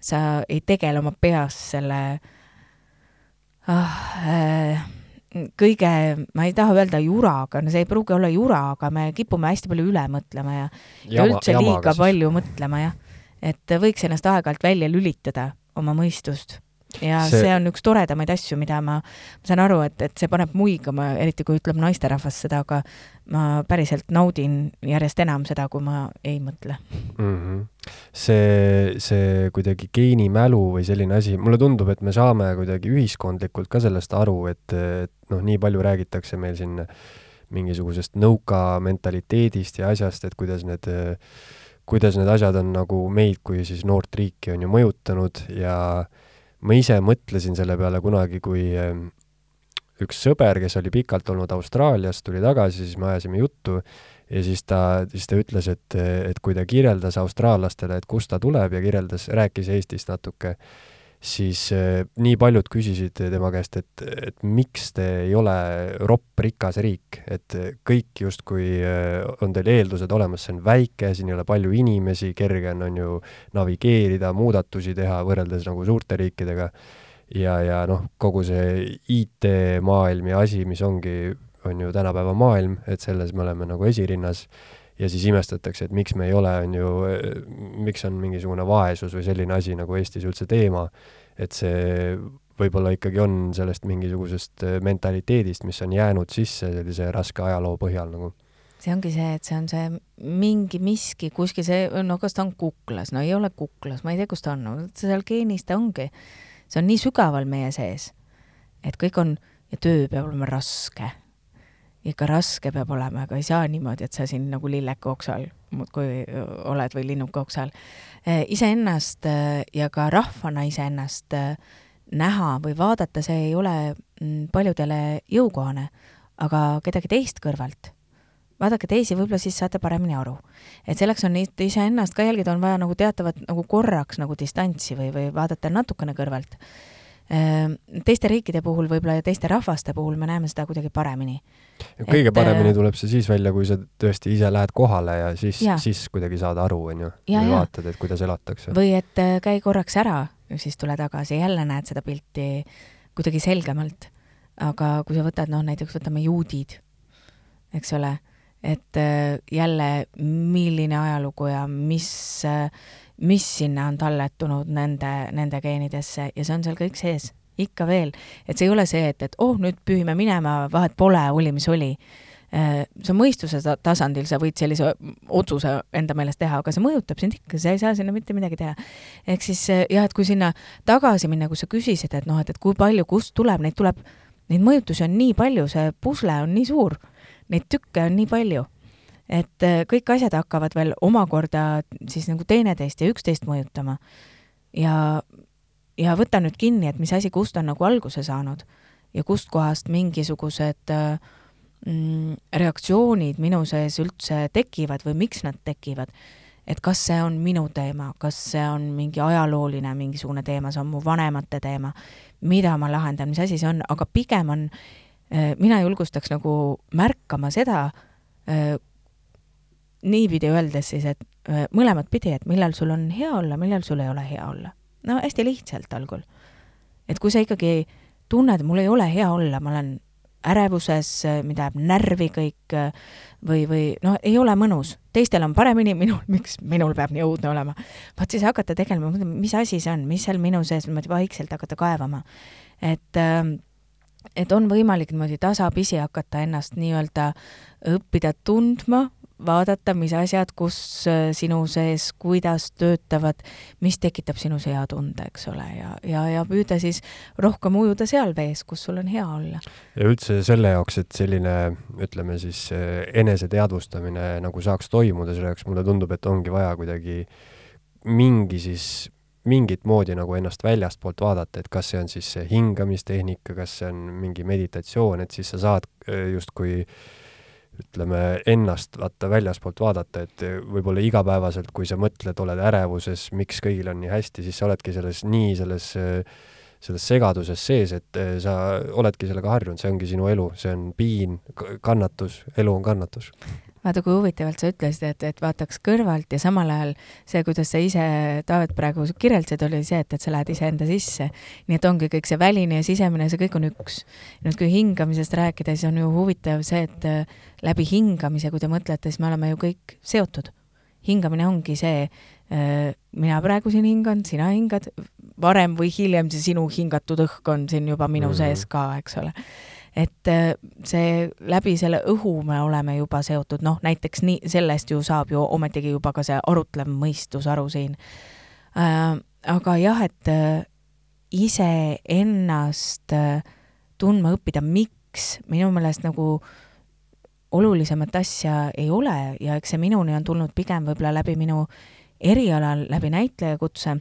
sa ei tegele oma peas selle ah, äh, kõige, ma ei taha öelda juraga, no see ei pruugi olla jura, aga me kipume hästi palju üle mõtlema ja, ja üldse liiga siis. palju mõtlema, jah. et võiks ennast aeg-ajalt välja lülitada oma mõistust ja see... see on üks toredamaid asju, mida ma, ma saan aru, et, et see paneb muigama, eriti kui ütleb naisterahvas seda, aga ma päriselt naudin järjest enam seda, kui ma ei mõtle mm. -hmm. see, see kuidagi geenimälu või selline asi, mulle tundub, et me saame kuidagi ühiskondlikult ka sellest aru, et, et noh, nii palju räägitakse meil siin mingisugusest nõuka mentaliteedist ja asjast, et kuidas need äh, kuidas need asjad on nagu meid kui siis noort riiki on ju mõjutanud ja ma ise mõtlesin selle peale kunagi, kui ehm, üks sõber, kes oli pikalt olnud Austraalias, tuli tagasi, siis me ajasime juttu ja siis ta, siis ta ütles, et, et kui ta kirjeldas austraallastele, et kust ta tuleb ja kirjeldas, rääkis Eestist natuke, siis äh, nii paljud küsisid tema käest, et, et miks te ei ole ropp rikas riik, et kõik justkui äh, on teil eeldused olemas, see on väike, siin ei ole palju inimesi, kerge on, on ju navigeerida, muudatusi teha võrreldes nagu suurte riikidega. ja, ja noh, kogu see IT-maailm ja asi, mis ongi on ju tänapäeva maailm, et selles me oleme nagu esirinnas ja siis imestatakse, et miks me ei ole, on ju, miks on mingisugune vaesus või selline asi nagu Eestis üldse teema, et see võib-olla ikkagi on sellest mingisugusest mentaliteedist, mis on jäänud sisse sellise raske ajaloo põhjal nagu see ongi see, et see on see mingi miski kuskil see, no kas ta on kuklas, no ei ole kuklas, ma ei tea, kus ta on, no seal geenis ta ongi. see on nii sügaval meie sees, et kõik on ja töö peab olema raske. Ikka raske peab olema, aga ei saa niimoodi, et sa siin nagu lilleke oksal muudkui oled või linnuke oksal. iseennast ja ka rahvana iseennast näha või vaadata, see ei ole mm, paljudele jõukohane, aga kedagi teist kõrvalt vaadake teisi, võib-olla siis saate paremini aru. et selleks on iseennast ka jälgida, on vaja nagu teatavat nagu korraks nagu distantsi või, või vaadata natukene kõrvalt. Ehm, teiste riikide puhul võib-olla ja teiste rahvaste puhul me näeme seda kuidagi paremini. kõige et, paremini äh, tuleb see siis välja, kui sa tõesti ise lähed kohale ja siis, siis kuidagi saad aru, on ju, või vaatad, et kuidas elatakse. või et äh, käi korraks ära, siis tule tagasi, jälle näed seda pilti kuidagi selgemalt. aga kui sa võtad, noh, näiteks võtame juudid, eks ole et äh, jälle, milline ajalugu ja mis, mis sinna on talletunud nende, nende geenidesse ja see on seal kõik sees, ikka veel. et see ei ole see, et, et oh, nüüd pühime minema, vahet pole, oli mis oli. Äh, see on mõistuse tasandil, sa võid sellise otsuse enda meelest teha, aga see mõjutab sind ikka, sa ei saa sinna mitte midagi teha. ehk siis jah, et kui sinna tagasi minna, kus sa küsisid, et noh, et, et kui palju, kust tuleb, neid tuleb, neid mõjutusi on nii palju, see pusle on nii suur neid tükke on nii palju, et äh, kõik asjad hakkavad veel omakorda siis nagu teineteist ja üksteist mõjutama. ja, ja võta nüüd kinni, et mis asi kust on nagu alguse saanud ja kustkohast mingisugused äh, mm, reaktsioonid minu sees üldse tekivad või miks nad tekivad. et kas see on minu teema, kas see on mingi ajalooline mingisugune teema, see on mu vanemate teema, mida ma lahendan, mis asi see on, aga pigem on Äh, mina julgustaks nagu märkama seda, niipidi öeldes siis, et äh, mõlemat pidi, et millal sul on hea olla, millal sul ei ole hea olla. no hästi lihtsalt algul. et kui sa ikkagi tunned, mul ei ole hea olla, ma olen ärevuses, mind ajab närvi kõik või, või noh, ei ole mõnus, teistel on paremini, <laughs> minul, miks minul peab nii õudne olema. vaat siis hakata tegelema, mis asi see on, mis seal minu sees, niimoodi vaikselt hakata kaevama. et äh, et on võimalik niimoodi tasapisi hakata ennast nii-öelda õppida tundma, vaadata, mis asjad, kus äh, sinu sees, kuidas töötavad, mis tekitab sinus hea tunde, eks ole, ja, ja, ja püüda siis rohkem ujuda seal vees, kus sul on hea olla. ja üldse selle jaoks, et selline, ütleme siis äh, eneseteadvustamine nagu saaks toimuda, selle jaoks mulle tundub, et ongi vaja kuidagi mingi siis mingit moodi nagu ennast väljastpoolt vaadata, et kas see on siis see hingamistehnika, kas see on mingi meditatsioon, et siis sa saad äh, justkui ütleme, ennast vaata väljaspoolt vaadata, et võib-olla igapäevaselt, kui sa mõtled, oled ärevuses, miks kõigil on nii hästi, siis sa oledki selles, nii selles, selles segaduses sees, et äh, sa oledki sellega harjunud, see ongi sinu elu, see on piin, kannatus, elu on kannatus vaata, kui huvitavalt sa ütlesid, et, et vaataks kõrvalt ja samal ajal see, kuidas sa ise, Taavet, praegu kirjeldasid, oli see, et, et sa lähed iseenda sisse. nii et ongi kõik see väline ja sisemine, see kõik on üks. nüüd, kui hingamisest rääkida, siis on ju huvitav see, et äh, läbi hingamise, kui te mõtlete, siis me oleme ju kõik seotud. hingamine ongi see, äh, mina praegu siin hingan, sina hingad, varem või hiljem see sinu hingatud õhk on siin juba minu mm -hmm. sees ka, eks ole et äh, see läbi selle õhu me oleme juba seotud, noh näiteks nii, sellest ju saab ju ometigi juba ka see arutlev mõistus aru siin äh,. aga jah, et äh, iseennast äh, tundma õppida, miks, minu meelest nagu olulisemat asja ei ole ja eks see minuni on tulnud pigem võib-olla läbi minu erialal, läbi näitlejakutse,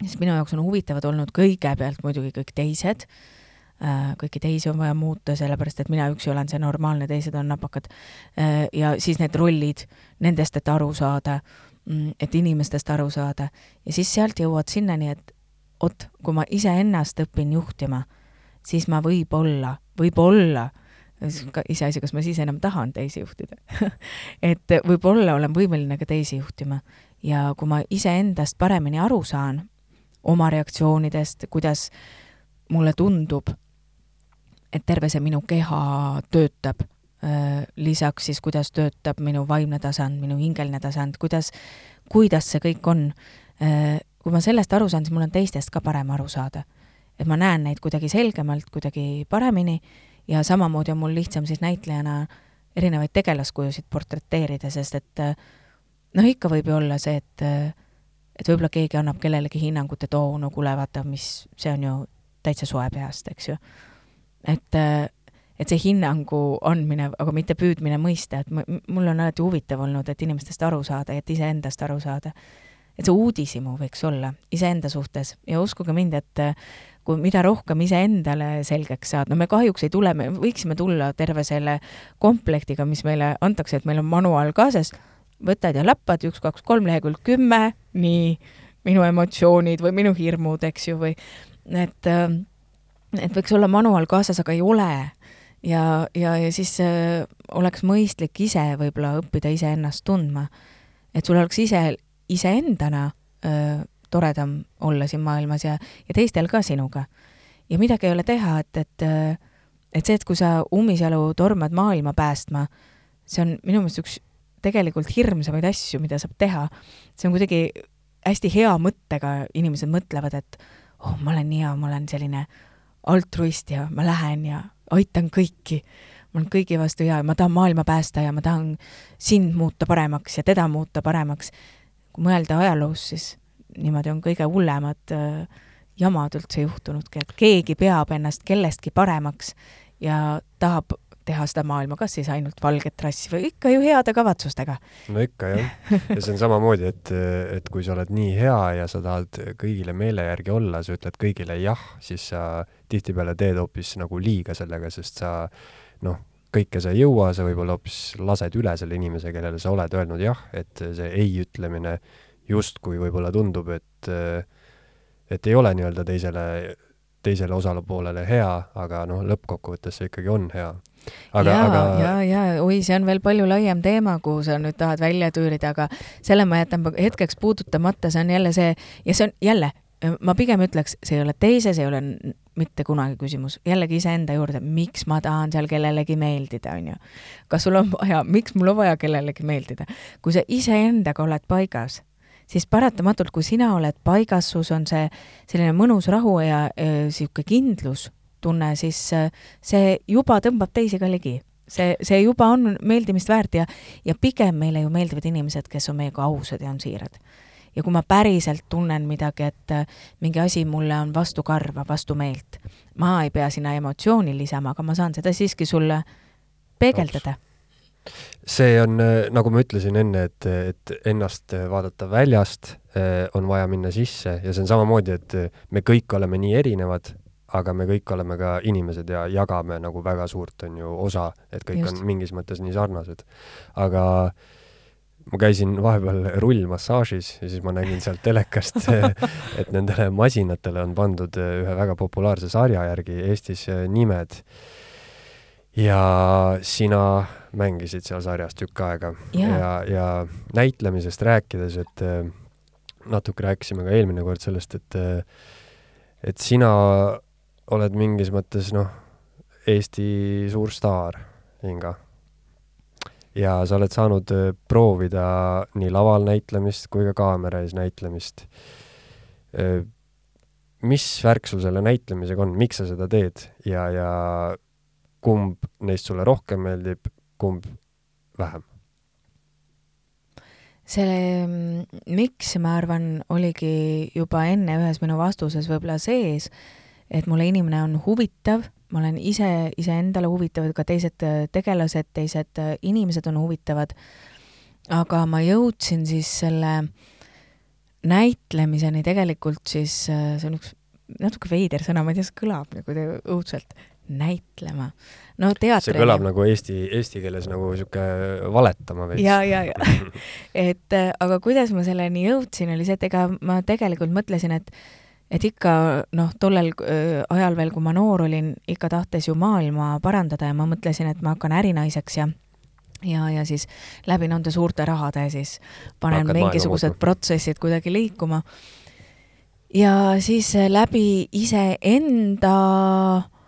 sest minu jaoks on huvitavad olnud kõigepealt muidugi kõik teised äh,, kõiki teisi on vaja muuta, sellepärast et mina üksi olen see normaalne, teised on napakad. Äh, ja siis need rollid, nendest, et aru saada, mm, et inimestest aru saada. Ja siis sealt jõuad sinnani, et oot, kui ma iseennast õpin juhtima, siis ma võib-olla, võib-olla iseasi, kas ma siis enam tahan teisi juhtida? <laughs> Et võib-olla olen võimeline ka teisi juhtima. Ja kui ma iseendast paremini aru saan, oma reaktsioonidest, kuidas mulle tundub et terve see minu keha töötab lisaks siis, kuidas töötab minu vaimne tasand, minu hingeline tasand, kuidas, kuidas see kõik on kui ma sellest aru saan, siis mul on teistest ka parem aru saada. et ma näen neid kuidagi selgemalt, kuidagi paremini ja samamoodi on mul lihtsam siis näitlejana erinevaid tegelaskujusid portreteerida, sest et noh, ikka võib ju olla see, et et võib-olla keegi annab kellelegi hinnangut, et oo, no kuule, vaata, mis, see on ju täitsa soe peast, eks ju. Et, et see hinnangu andmine, aga mitte püüdmine mõista, et mul on alati huvitav olnud, et inimestest aru saada, et iseendast aru saada. et see uudishimu võiks olla iseenda suhtes ja uskuge mind, et kui mida rohkem iseendale selgeks saad, no me kahjuks ei tule, me võiksime tulla terve selle komplektiga, mis meile antakse, et meil on manuaal kaasas võtad ja lappad üks, kaks, kolm lehekülg kümme, nii, minu emotsioonid või minu hirmud, eks ju, või et, ähm, et võiks olla manuaal kaasas, aga ei ole. ja, ja, ja siis äh, oleks mõistlik ise võib-olla õppida iseennast tundma. et sul oleks ise, iseendana äh, toredam olla siin maailmas ja, ja teistel ka sinuga. ja midagi ei ole teha, et, et äh, et see, et kui sa ummisjalu tormad maailma päästma, see on minu meelest üks tegelikult hirmsamaid asju, mida saab teha. see on kuidagi hästi hea mõttega, inimesed mõtlevad, et oh, ma olen hea, ma olen selline altruist ja ma lähen ja aitan kõiki. ma olen kõigi vastu hea ja ma tahan maailma päästa ja ma tahan sind muuta paremaks ja teda muuta paremaks. kui mõelda ajaloos, siis niimoodi on kõige hullemad äh, jamad üldse juhtunudki, et keegi peab ennast kellestki paremaks ja tahab teha seda maailma, kas siis ainult valget rassi või ikka ju heade kavatsustega. no ikka jah, ja see on samamoodi, et, et kui sa oled nii hea ja sa tahad kõigile meele järgi olla, sa ütled kõigile jah, siis sa tihtipeale teed hoopis nagu liiga sellega, sest sa noh, kõike sa ei jõua, sa võib-olla hoopis lased üle selle inimese, kellele sa oled öelnud jah, et see ei ütlemine justkui võib-olla tundub, et et ei ole nii-öelda teisele teisele osapoolele hea, aga noh, lõppkokkuvõttes see ikkagi on hea aga, aga. ja, ja oi, see on veel palju laiem teema, kuhu sa nüüd tahad välja tüürida, aga selle ma jätan hetkeks puudutamata, see on jälle see ja see on jälle, ma pigem ütleks, see ei ole teise, see ei ole mitte kunagi küsimus, jällegi iseenda juurde, miks ma tahan seal kellelegi meeldida, on ju. kas sul on vaja, miks mul on vaja kellelegi meeldida? kui sa iseendaga oled paigas, siis paratamatult, kui sina oled paigas, sus on see selline mõnus rahu ja niisugune kindlus tunne, siis äh, see juba tõmbab teisi ka ligi. see, see juba on meeldimist väärt ja, ja pigem meile ju meeldivad inimesed, kes on meiega ausad ja on siirad. ja kui ma päriselt tunnen midagi, et äh, mingi asi mulle on vastukarva, vastumeelt, ma ei pea sinna emotsiooni lisama, aga ma saan seda siiski sulle peegeldada see on, äh, nagu ma ütlesin enne, et, et ennast vaadata väljast, on vaja minna sisse ja see on samamoodi, et me kõik oleme nii erinevad, aga me kõik oleme ka inimesed ja jagame nagu väga suurt, on ju, osa, et kõik Just. on mingis mõttes nii sarnased. aga ma käisin vahepeal rullmassaažis ja siis ma nägin sealt telekast, <laughs> et nendele masinatele on pandud ühe väga populaarse sarja järgi Eestis nimed. Ja sina mängisid seal sarjas tükk aega yeah. ja, ja näitlemisest rääkides, et natuke rääkisime ka eelmine kord sellest, et et sina oled mingis mõttes, noh, Eesti suur staar, Inga. ja sa oled saanud äh, proovida nii laval näitlemist kui ka kaamera ees näitlemist. Äh, mis värk sul selle näitlemisega on, miks sa seda teed ja, ja kumb neist sulle rohkem meeldib, kumb vähem? see mm, miks, ma arvan, oligi juba enne ühes minu vastuses võib-olla sees et mulle inimene on huvitav, ma olen ise iseendale huvitav, ka teised äh, tegelased, teised äh, inimesed on huvitavad, aga ma jõudsin siis selle näitlemiseni tegelikult siis, äh, see on üks natuke veider sõna, ma ei tea, see kõlab nagu õudselt, näitlema. no teatri. see kõlab nagu eesti, eesti keeles nagu sihuke valetama veits. ja, ja, ja <laughs> et aga kuidas ma selleni jõudsin, oli see, et ega ma tegelikult mõtlesin, et et ikka noh, tollel ajal veel, kui ma noor olin, ikka tahtes ju maailma parandada ja ma mõtlesin, et ma hakkan ärinaiseks ja ja, ja siis läbi nende suurte rahade siis panen Hakkad mingisugused protsessid kuidagi liikuma. ja siis läbi iseenda mm,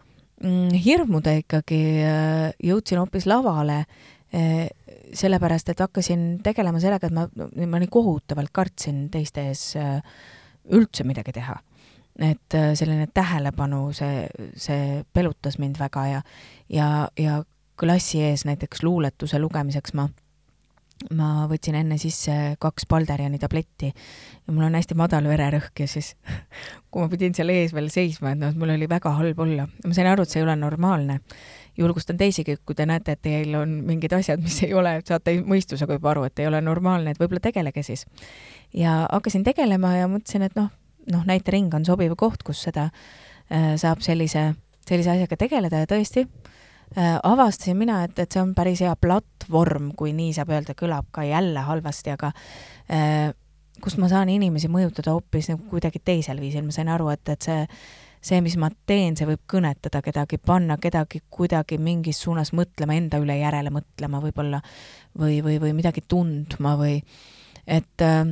hirmude ikkagi äh, jõudsin hoopis lavale, äh, sellepärast et hakkasin tegelema sellega, et ma, ma nii kohutavalt kartsin teiste ees üldse midagi teha. et selline tähelepanu, see, see pelutas mind väga ja, ja, ja klassi ees näiteks luuletuse lugemiseks ma ma võtsin enne sisse kaks Balderiani tabletti ja mul on hästi madal vererõhk ja siis <laughs> kui ma pidin seal ees veel seisma, et noh, et mul oli väga halb olla. ma sain aru, et see ei ole normaalne. julgustan teisigi, kui te näete, et teil on mingid asjad, mis ei ole, saate mõistusega juba aru, et ei ole normaalne, et võib-olla tegelege siis. ja hakkasin tegelema ja mõtlesin, et noh, noh, näitering on sobiv koht, kus seda äh, saab sellise, sellise asjaga tegeleda ja tõesti Äh, avastasin mina, et, et see on päris hea platvorm, kui nii saab öelda, kõlab ka jälle halvasti, aga äh, kust ma saan inimesi mõjutada hoopis nagu kuidagi teisel viisil, ma sain aru, et, et see, see, mis ma teen, see võib kõnetada kedagi, panna kedagi kuidagi mingis suunas mõtlema, enda üle järele mõtlema võib-olla või, või, või midagi tundma või et äh,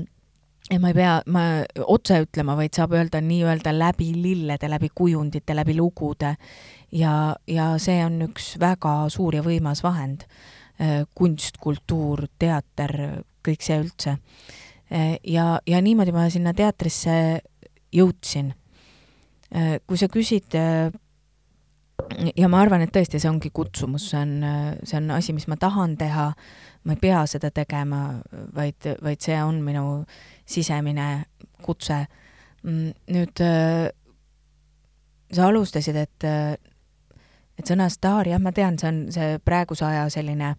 ja ma ei pea, ma otse ütlema, vaid saab öelda nii-öelda läbi lillede, läbi kujundite, läbi lugude ja, ja see on üks väga suur ja võimas vahend. Äh, kunst, kultuur, teater, kõik see üldse. Äh, ja, ja niimoodi ma sinna teatrisse jõudsin. Äh, kui sa küsid ja ma arvan, et tõesti, see ongi kutsumus, see on, see on asi, mis ma tahan teha, ma ei pea seda tegema, vaid, vaid see on minu sisemine kutse. Mm, nüüd sa alustasid, et et sõna staar, jah, ma tean, see on see praeguse aja selline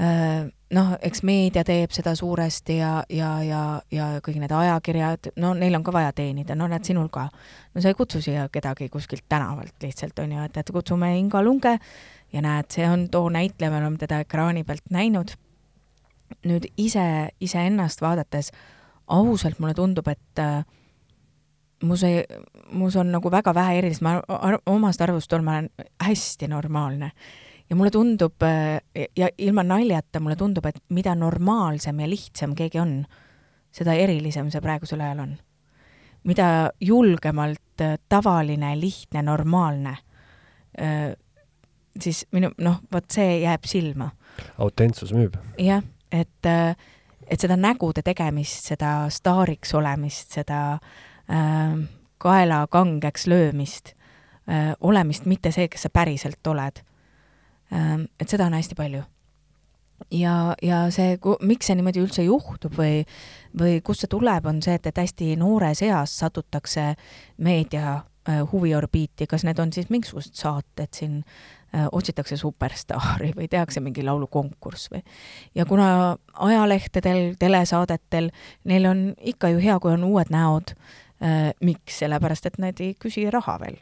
äh, noh, eks meedia teeb seda suuresti ja, ja, ja, ja kõik need ajakirjad, no neil on ka vaja teenida, no näed, sinul ka. no sa ei kutsu siia kedagi kuskilt tänavalt lihtsalt, on ju, et, et kutsume Inga Lunge ja näed, see on too näitleja, me oleme teda ekraani pealt näinud. nüüd ise, iseennast vaadates ausalt mulle tundub, et äh, mu see, mus on nagu väga vähe erilist, ma ar omast arvust olen, ma olen hästi normaalne. ja mulle tundub ja ilma naljata mulle tundub, et mida normaalsem ja lihtsam keegi on, seda erilisem see praegusel ajal on. mida julgemalt tavaline, lihtne, normaalne, siis minu, noh, vot see jääb silma. autentsus müüb. jah, et, et seda nägude tegemist, seda staariks olemist, seda äh, äh, kaela kangeks löömist äh,, olemist, mitte see, kes sa päriselt oled äh,. et seda on hästi palju. ja, ja see, miks see niimoodi üldse juhtub või, või kust see tuleb, on see, et, et hästi noores eas satutakse meedia äh, huviorbiiti, kas need on siis mingisugused saated siin äh,, otsitakse superstaari või tehakse mingi laulukonkurss või. ja kuna ajalehtedel, telesaadetel, neil on ikka ju hea, kui on uued näod Äh, miks, sellepärast et nad ei küsi raha veel.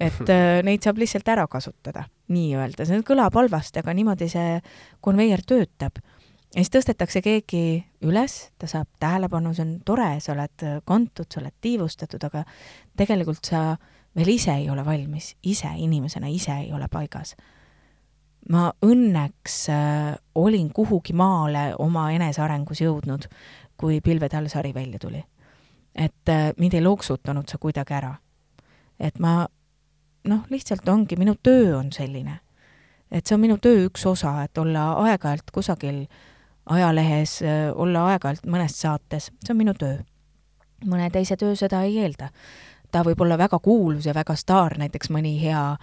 et <laughs> äh, neid saab lihtsalt ära kasutada, nii-öelda, see kõlab halvasti, aga niimoodi see konveier töötab. ja siis tõstetakse keegi üles, ta saab tähelepanu, see on tore, sa oled kantud, sa oled tiivustatud, aga tegelikult sa veel ise ei ole valmis, ise inimesena, ise ei ole paigas. Ma õnneks äh, olin kuhugi maale oma enesearengus jõudnud, kui Pilvede all sari välja tuli et äh, mind ei loksutanud see kuidagi ära. et ma noh, lihtsalt ongi, minu töö on selline. et see on minu töö üks osa, et olla aeg-ajalt kusagil ajalehes, äh, olla aeg-ajalt mõnes saates, see on minu töö. mõne teise töö seda ei eelda. ta võib olla väga kuulus ja väga staar, näiteks mõni hea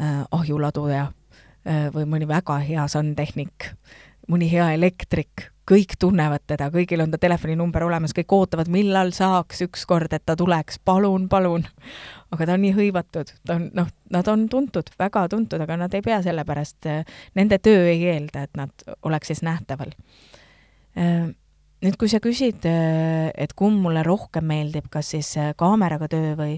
äh, ahjuladuja äh, või mõni väga hea sandtehnik, mõni hea elektrik kõik tunnevad teda, kõigil on ta telefoninumber olemas, kõik ootavad, millal saaks ükskord, et ta tuleks, palun, palun. aga ta on nii hõivatud, ta on, noh, nad on tuntud, väga tuntud, aga nad ei pea selle pärast, nende töö ei eelda, et nad oleks siis nähtaval. Nüüd, kui sa küsid, et kumb mulle rohkem meeldib, kas siis kaameraga töö või,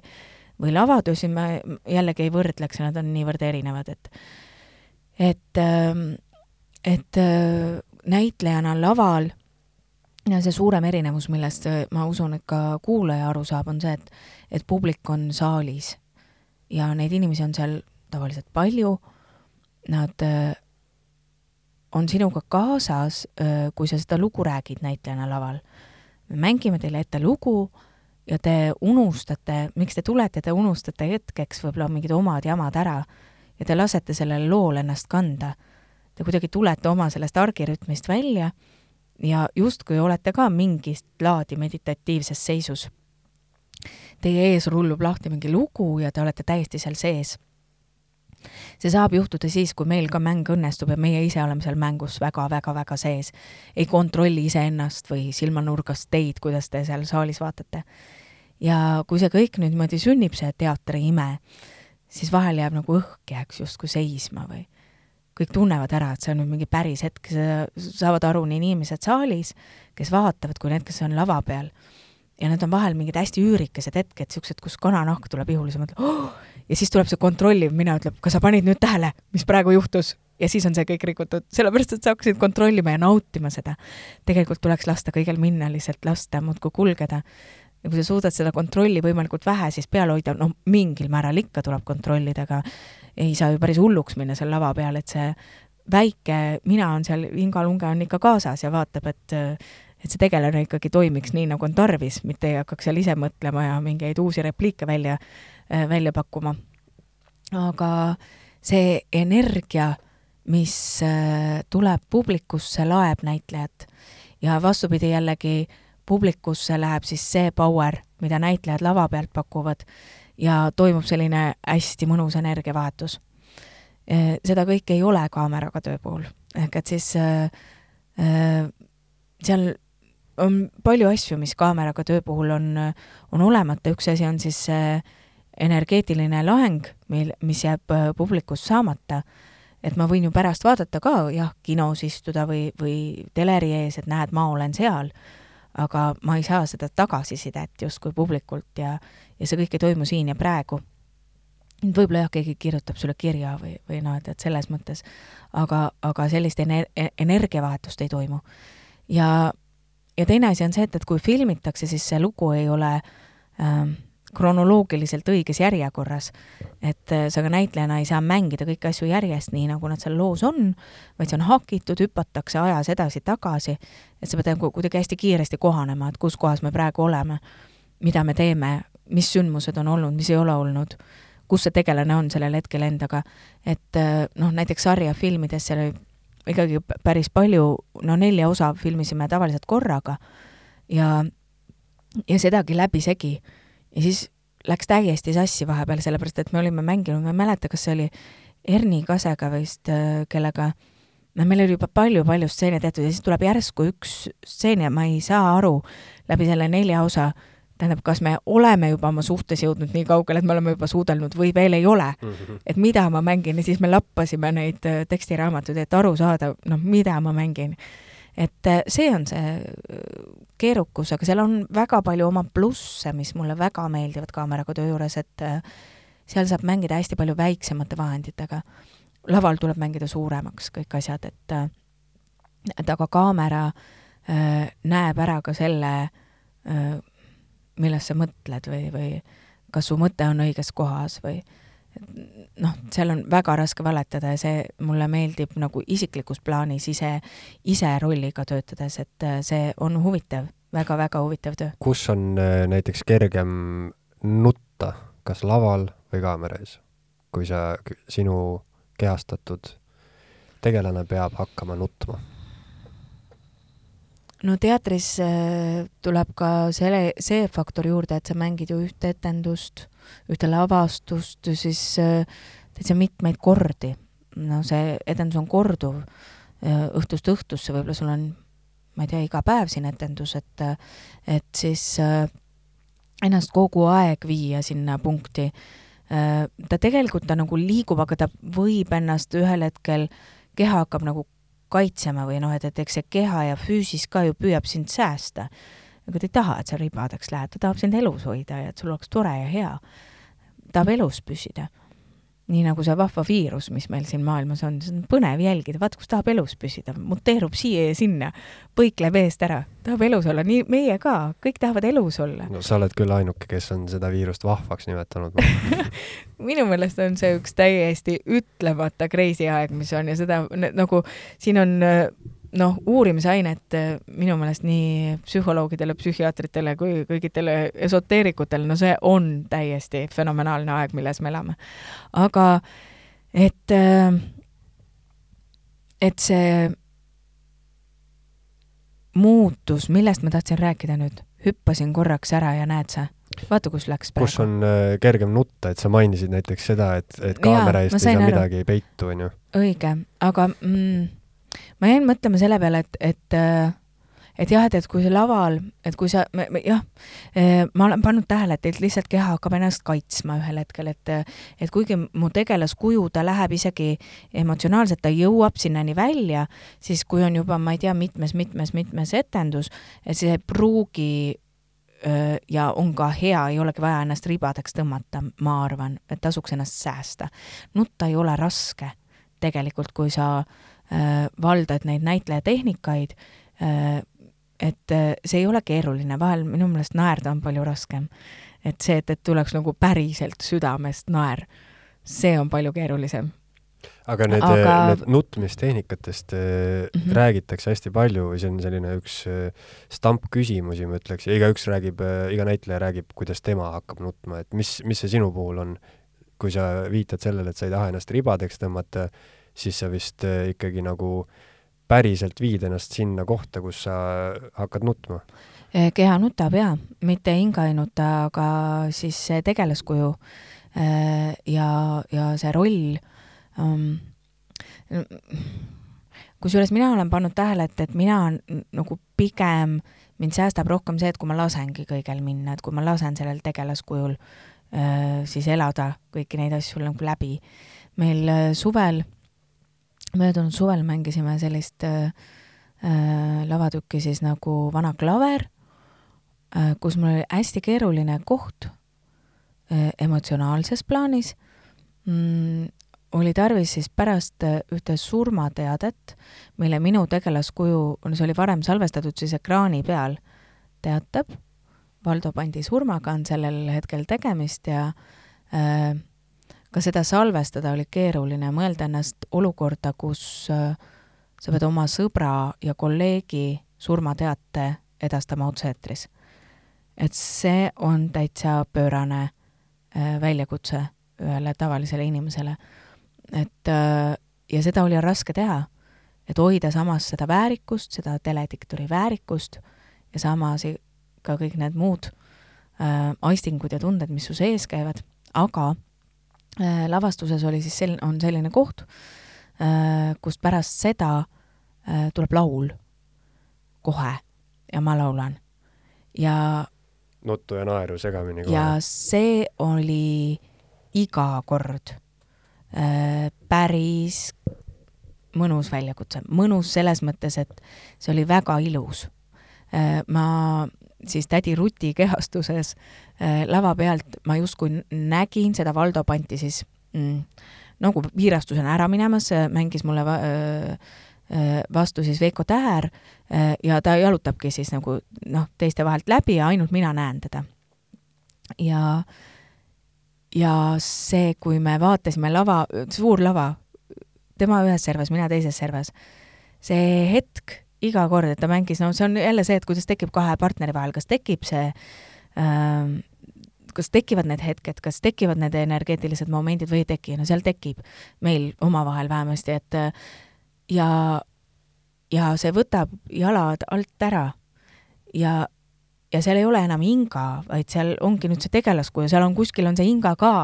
või lavatöö, siis ma jällegi ei võrdleks, nad on niivõrd erinevad, et et, et näitlejana laval ja see suurem erinevus, millest äh, ma usun, et ka kuulaja aru saab, on see, et, et publik on saalis ja neid inimesi on seal tavaliselt palju, nad äh, on sinuga kaasas, äh, kui sa seda lugu räägid näitlejana laval. me mängime teile ette lugu ja te unustate, miks te tulete, te unustate hetkeks võib-olla mingid omad jamad ära ja te lasete sellel lool ennast kanda. Te kuidagi tulete oma sellest argirütmist välja ja justkui olete ka mingist laadi meditatiivses seisus. Teie ees rullub lahti mingi lugu ja te olete täiesti seal sees. see saab juhtuda siis, kui meil ka mäng õnnestub ja meie ise oleme seal mängus väga-väga-väga sees. ei kontrolli iseennast või silmanurgast teid, kuidas te seal saalis vaatate. ja kui see kõik nüüd niimoodi sünnib, see teatri ime, siis vahel jääb nagu õhk jääks justkui seisma või kõik tunnevad ära, et see on nüüd mingi päris hetk, saavad aru nii inimesed saalis, kes vaatavad, kui need, kes on lava peal. ja need on vahel mingid hästi üürikesed hetked, niisugused, kus kananahk tuleb ihule, sa mõtled oh! ja siis tuleb see kontrolliv mina, ütleb, kas sa panid nüüd tähele, mis praegu juhtus? ja siis on see kõik rikutud, sellepärast et sa hakkasid kontrollima ja nautima seda. tegelikult tuleks lasta kõigel minna, lihtsalt lasta muudkui kulgeda ja kui sa suudad seda kontrolli võimalikult vähe siis peal hoida, noh, mingil määral ikka tuleb kontrollida, aga ei saa ju päris hulluks minna seal lava peal, et see väike mina on seal, Inga Lunge on ikka kaasas ja vaatab, et et see tegelane ikkagi toimiks nii, nagu on tarvis, mitte ei hakkaks seal ise mõtlema ja mingeid uusi repliike välja, välja pakkuma. aga see energia, mis tuleb publikusse, laeb näitlejat ja vastupidi jällegi äh, publikusse läheb siis see power, mida näitlejad lava pealt pakuvad ja toimub selline hästi mõnus energiavahetus. Eh, seda kõike ei ole kaameraga töö puhul, ehk et siis äh, äh, seal on palju asju, mis kaameraga töö puhul on, on olemata, üks asi on siis see energeetiline laheng, mil, mis jääb publikus saamata, et ma võin ju pärast vaadata ka jah, kinos istuda või, või teleri ees, et näed, ma olen seal aga ma ei saa seda tagasisidet justkui publikult ja, ja see kõik ei toimu siin ja praegu. võib-olla jah, keegi kirjutab sulle kirja või, või noh, et, et selles mõttes, aga, aga sellist ener-, e-, energiavahetust ei toimu. ja, ja teine asi on see, et, et kui filmitakse, siis see lugu ei ole ähm, kronoloogiliselt õiges järjekorras. et äh, sa ka näitlejana ei saa mängida kõiki asju järjest nii, nagu nad seal loos on, vaid see on hakitud, hüpatakse ajas edasi-tagasi, et sa pead nagu kuidagi hästi kiiresti kohanema, et kus kohas me praegu oleme, mida me teeme, mis sündmused on olnud, mis ei ole olnud, kus see tegelane on sellel hetkel endaga. et äh, noh, näiteks sarjafilmides seal oli ikkagi päris palju, no nelja osa filmisime tavaliselt korraga ja, ja sedagi läbisegi ja siis läks täiesti sassi vahepeal, sellepärast et me olime mänginud, ma ei mäleta, kas see oli Erni Kasega vist, äh, kellega no meil oli juba palju-palju stseene tehtud ja siis tuleb järsku üks stseen ja ma ei saa aru läbi selle nelja osa, tähendab, kas me oleme juba oma suhtes jõudnud nii kaugele, et me oleme juba suudelnud või veel ei ole mm. -hmm. et mida ma mängin ja siis me lappasime neid äh, tekstiraamatuid, et aru saada, noh, mida ma mängin et äh, see on see äh, keerukus, aga seal on väga palju oma plusse, mis mulle väga meeldivad kaameraga töö juures, et äh, seal saab mängida hästi palju väiksemate vahenditega. laval tuleb mängida suuremaks kõik asjad, et et aga kaamera äh, näeb ära ka selle äh,, millest sa mõtled või, või kas su mõte on õiges kohas või äh, noh, seal on väga raske valetada ja see mulle meeldib nagu isiklikus plaanis ise, ise rolliga töötades, et äh, see on huvitav väga,, väga-väga huvitav töö. kus on äh, näiteks kergem nutta, kas laval või kaamera ees? kui sa, sinu kehastatud tegelane peab hakkama nutma? no teatris äh, tuleb ka selle, see faktor juurde, et sa mängid ju ühte etendust ühte lavastust siis äh, täitsa mitmeid kordi. no see etendus on korduv äh, õhtust õhtusse, võib-olla sul on, ma ei tea, iga päev siin etendus, et, et siis äh, ennast kogu aeg viia sinna punkti. ta tegelikult, ta nagu liigub, aga ta võib ennast ühel hetkel, keha hakkab nagu kaitsema või noh, et, et eks see keha ja füüsis ka ju püüab sind säästa aga ta ei taha, et sa ribadeks lähed, ta tahab sind elus hoida ja et sul oleks tore ja hea. tahab elus püsida. nii nagu see vahva viirus, mis meil siin maailmas on, see on põnev jälgida, vaata, kus tahab elus püsida, muteerub siia ja sinna, põikleb eest ära, tahab elus olla, nii meie ka, kõik tahavad elus olla. no sa oled küll ainuke, kes on seda viirust vahvaks nimetanud <laughs> minu meelest on see üks täiesti ütlemata crazy aeg, mis on ja seda nagu siin on noh, uurimisainet äh, minu meelest nii psühholoogidele, psühhiaatritele kui kõigitele esoteerikutele, no see on täiesti fenomenaalne aeg, milles me elame. aga et, äh, et see muutus, millest ma tahtsin rääkida nüüd, hüppasin korraks ära ja näed sa, vaata, kus läks praegu. kus on äh, kergem nutta, et sa mainisid näiteks seda, et, et kaamera eest ei saa aru. midagi peitu, onju. õige, aga mm, ma jäin mõtlema selle peale, et, et äh, et jah, et, et kui laval, et kui sa, jah, äh, ma olen pannud tähele, et lihtsalt keha hakkab ennast kaitsma ühel hetkel, et et kuigi mu tegelaskuju, ta läheb isegi emotsionaalselt, ta jõuab sinnani välja, siis kui on juba, ma ei tea, mitmes-mitmes-mitmes etendus, et see ei pruugi äh, ja on ka hea, ei olegi vaja ennast ribadeks tõmmata, ma arvan, et tasuks ennast säästa. nutta ei ole raske tegelikult, kui sa Äh, valdad neid näitlejatehnikaid, äh, et äh, see ei ole keeruline, vahel minu meelest naerda on palju raskem. et see, et, et tuleks nagu päriselt südamest naer, see on palju keerulisem aga need aga..., need nutumistehnikatest mm -hmm. räägitakse hästi palju või see on selline üks stampküsimusi, ma ütleks, ja igaüks räägib, iga näitleja räägib, kuidas tema hakkab nutma, et mis, mis see sinu puhul on, kui sa viitad sellele, et sa ei taha ennast ribadeks tõmmata, siis sa vist äh, ikkagi nagu päriselt viid ennast sinna kohta, kus sa hakkad nutma. Äh, keha nutab jaa, mitte hinge ei nuta, aga siis see tegelaskuju äh, ja, ja see roll um,. kusjuures mina olen pannud tähele, et, et mina nagu pigem, mind säästab rohkem see, et kui ma lasengi kõigel minna, et kui ma lasen sellel tegelaskujul äh, siis elada kõiki neid asju nagu läbi. meil suvel möödunud suvel mängisime sellist äh, äh, lavatükki siis nagu Vana klaver äh,, kus mul oli hästi keeruline koht äh, emotsionaalses plaanis mm,. oli tarvis siis pärast äh, ühte surmateadet, mille minu tegelaskuju, see oli varem salvestatud siis ekraani peal, teatab, Valdo Pandi surmaga on sellel hetkel tegemist ja äh, ka seda salvestada oli keeruline, mõelda ennast olukorda, kus äh, sa pead oma sõbra ja kolleegi surmateate edastama otse-eetris. et see on täitsa pöörane äh, väljakutse ühele tavalisele inimesele. et äh, ja seda oli raske teha, et hoida samas seda väärikust, seda telediktori väärikust ja samas ka kõik need muud äh, aistingud ja tunded, mis su sees käivad, aga lavastuses oli siis sel-, on selline koht, äh, kust pärast seda äh, tuleb laul kohe ja ma laulan. ja nuttu ja naeru segamini kohe. ja see oli iga kord päris mõnus väljakutse, mõnus selles mõttes, et see oli väga ilus. ma siis tädi Ruti kehastuses äh, lava pealt ma justkui nägin seda Valdo Panti siis mm, nagu viirastusena ära minemas, mängis mulle va äh, äh, vastu siis Veiko Täher äh, ja ta jalutabki siis nagu noh, teiste vahelt läbi ja ainult mina näen teda. ja, ja see, kui me vaatasime lava, suur lava, tema ühes servas, mina teises servas, see hetk iga kord, et ta mängis, no see on jälle see, et kuidas tekib kahe partneri vahel, kas tekib see ähm, kas tekivad need hetked, kas tekivad need energeetilised momendid või ei teki, no seal tekib meil omavahel vähemasti, et ja, ja see võtab jalad alt ära. Ja, ja seal ei ole enam hinga, vaid seal ongi nüüd see tegelaskuju, seal on kuskil on see hinga ka,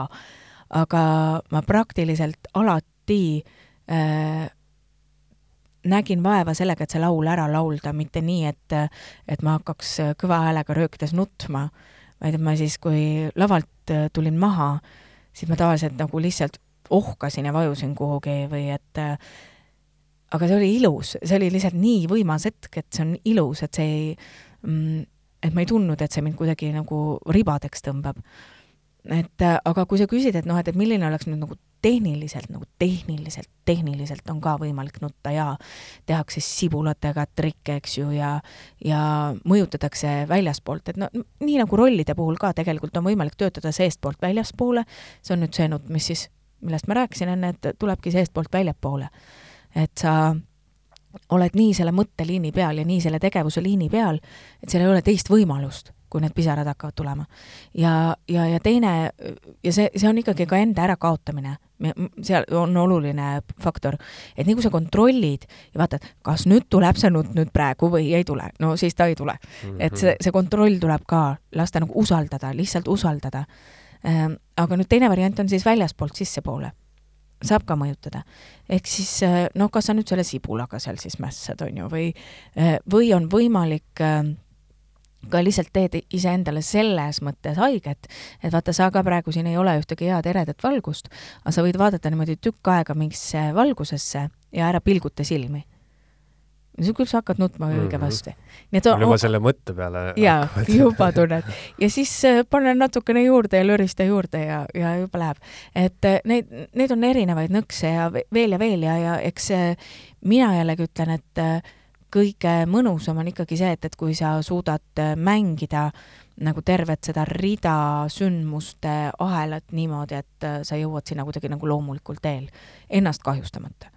aga ma praktiliselt alati äh, nägin vaeva sellega, et see laul ära laulda, mitte nii, et, et ma hakkaks kõva häälega röökides nutma, vaid et ma siis, kui lavalt tulin maha, siis ma tavaliselt nagu lihtsalt ohkasin ja vajusin kuhugi või et aga see oli ilus, see oli lihtsalt nii võimas hetk, et see on ilus, et see ei, mm, et ma ei tundnud, et see mind kuidagi nagu ribadeks tõmbab. Et aga kui sa küsid, et noh, et, et milline oleks nüüd nagu tehniliselt nagu tehniliselt, tehniliselt on ka võimalik nutta ja tehakse sibulatega trikke, eks ju, ja ja mõjutatakse väljaspoolt, et no nii nagu rollide puhul ka tegelikult on võimalik töötada seestpoolt väljaspoole, see on nüüd see nutt, mis siis, millest ma rääkisin enne, et tulebki seestpoolt väljapoole. et sa oled nii selle mõtteliini peal ja nii selle tegevuse liini peal, et seal ei ole teist võimalust, kui need pisarad hakkavad tulema. ja, ja, ja teine, ja see, see on ikkagi ka enda ärakaotamine, seal on oluline faktor, et nii kui sa kontrollid ja vaatad, kas nüüd tuleb see nutt nüüd praegu või ei tule, no siis ta ei tule mm. -hmm. et see, see kontroll tuleb ka, lasta nagu usaldada, lihtsalt usaldada. Ehm, aga nüüd teine variant on siis väljaspoolt sissepoole saab ka mõjutada. ehk siis noh, kas sa nüüd selle sibulaga seal siis mässad, on ju, või, eh, või on võimalik äh, ka lihtsalt teed iseendale selles mõttes haiget, et vaata, sa ka praegu siin ei ole ühtegi head eredat valgust, aga sa võid vaadata niimoodi tükk aega mingisse valgusesse ja ära pilguta silmi. siis küll sa hakkad nutma mm -hmm. et on, juba selle mõtte peale. <laughs> jaa, juba tunned. ja siis äh, pane natukene juurde ja lörista juurde ja, ja juba läheb. et äh, neid, neid on erinevaid nõkse ja veel ja veel ja, ja eks äh, mina jällegi ütlen, et kõige mõnusam on ikkagi see, et, et kui sa suudad äh, mängida nagu tervet seda rida sündmuste ahelat niimoodi, et äh, sa jõuad sinna kuidagi nagu loomulikul teel, ennast kahjustamata.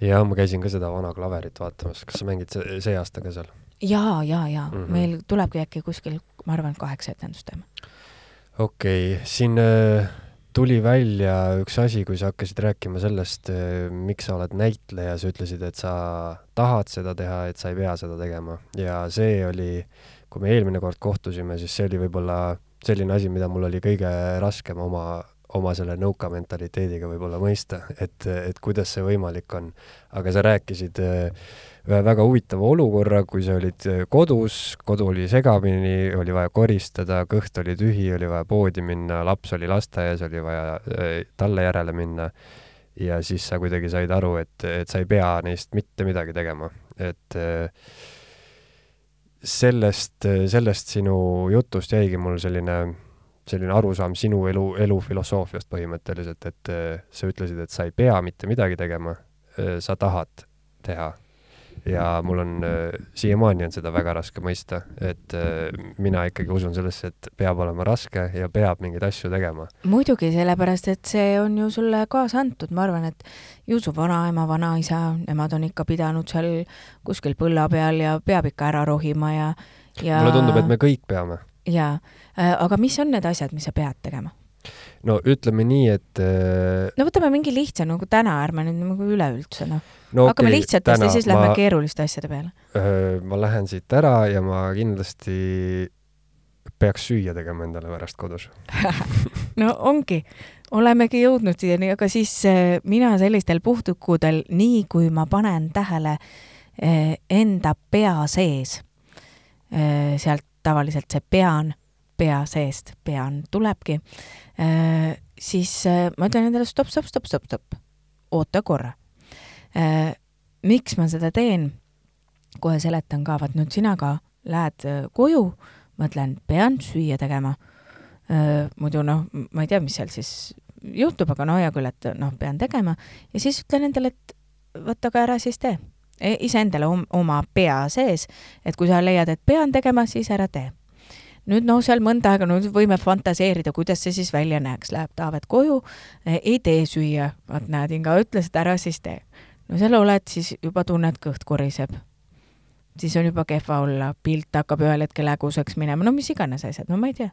ja ma käisin ka seda vana klaverit vaatamas, kas sa mängid see, see aasta ka seal? ja, ja, ja mm -hmm. meil tulebki äkki kuskil, ma arvan, kaheksa etendust teeme. okei okay., siin äh tuli välja üks asi, kui sa hakkasid rääkima sellest, miks sa oled näitleja, sa ütlesid, et sa tahad seda teha, et sa ei pea seda tegema ja see oli, kui me eelmine kord kohtusime, siis see oli võib-olla selline asi, mida mul oli kõige raskem oma, oma selle nõuka mentaliteediga võib-olla mõista, et, et kuidas see võimalik on. aga sa rääkisid äh, ühe väga huvitava olukorra, kui sa olid äh, kodus, kodu oli segamini, oli vaja koristada, kõht oli tühi, oli vaja poodi minna, laps oli lasteaias, oli vaja äh, talle järele minna. ja siis sa kuidagi said aru, et, et sa ei pea neist mitte midagi tegema, et äh, sellest, sellest sinu jutust jäigi mul selline, selline arusaam sinu elu, elufilosoofiast põhimõtteliselt, et sa ütlesid, et sa ei pea mitte midagi tegema, sa tahad teha ja mul on äh,, siiamaani on seda väga raske mõista, et äh, mina ikkagi usun sellesse, et peab olema raske ja peab mingeid asju tegema. muidugi, sellepärast et see on ju sulle kaasa antud, ma arvan, et ju su vanaema, vanaisa, nemad on ikka pidanud seal kuskil põlla peal ja peab ikka ära rohima ja, ja mulle tundub, et me kõik peame. jaa äh,, aga mis on need asjad, mis sa pead tegema? No ütleme nii, et äh... no võtame mingi lihtsa nagu täna, ärme nüüd nagu üleüldse noh no,. hakkame okay, lihtsatest ja siis ma, lähme keeruliste asjade peale. Äh, ma lähen siit ära ja ma kindlasti peaks süüa tegema endale pärast kodus <laughs> no ongi, olemegi jõudnud siiani, aga siis äh, mina sellistel puhtukudel, nii kui ma panen tähele äh, enda pea sees, sealt tavaliselt see pean pea seest, pean tulebki, äh, siis äh, ma ütlen endale stopp, stopp, stopp, stopp, stopp, oota korra. Äh, miks ma seda teen? kohe seletan ka, vaat nüüd sina ka lähed koju, mõtlen, pean süüa tegema. muidu noh, ma ei tea, mis seal siis juhtub, aga no hea küll, et noh, pean tegema ja siis ütlen endale, et vot aga ära siis tee e, iseendale oma pea sees, et kui sa leiad, et pean tegema, siis ära tee nüüd noh, seal mõnda aega, no võime fantaseerida, kuidas see siis välja näeks, läheb Taavet koju, eh, ei tee süüa, vaat näed, Inga ütles, et ära siis tee. no seal oled, siis juba tunned, kõht koriseb. siis on juba kehva olla, pilt hakkab ühel hetkel häguseks minema, no mis iganes asjad, no ma ei tea.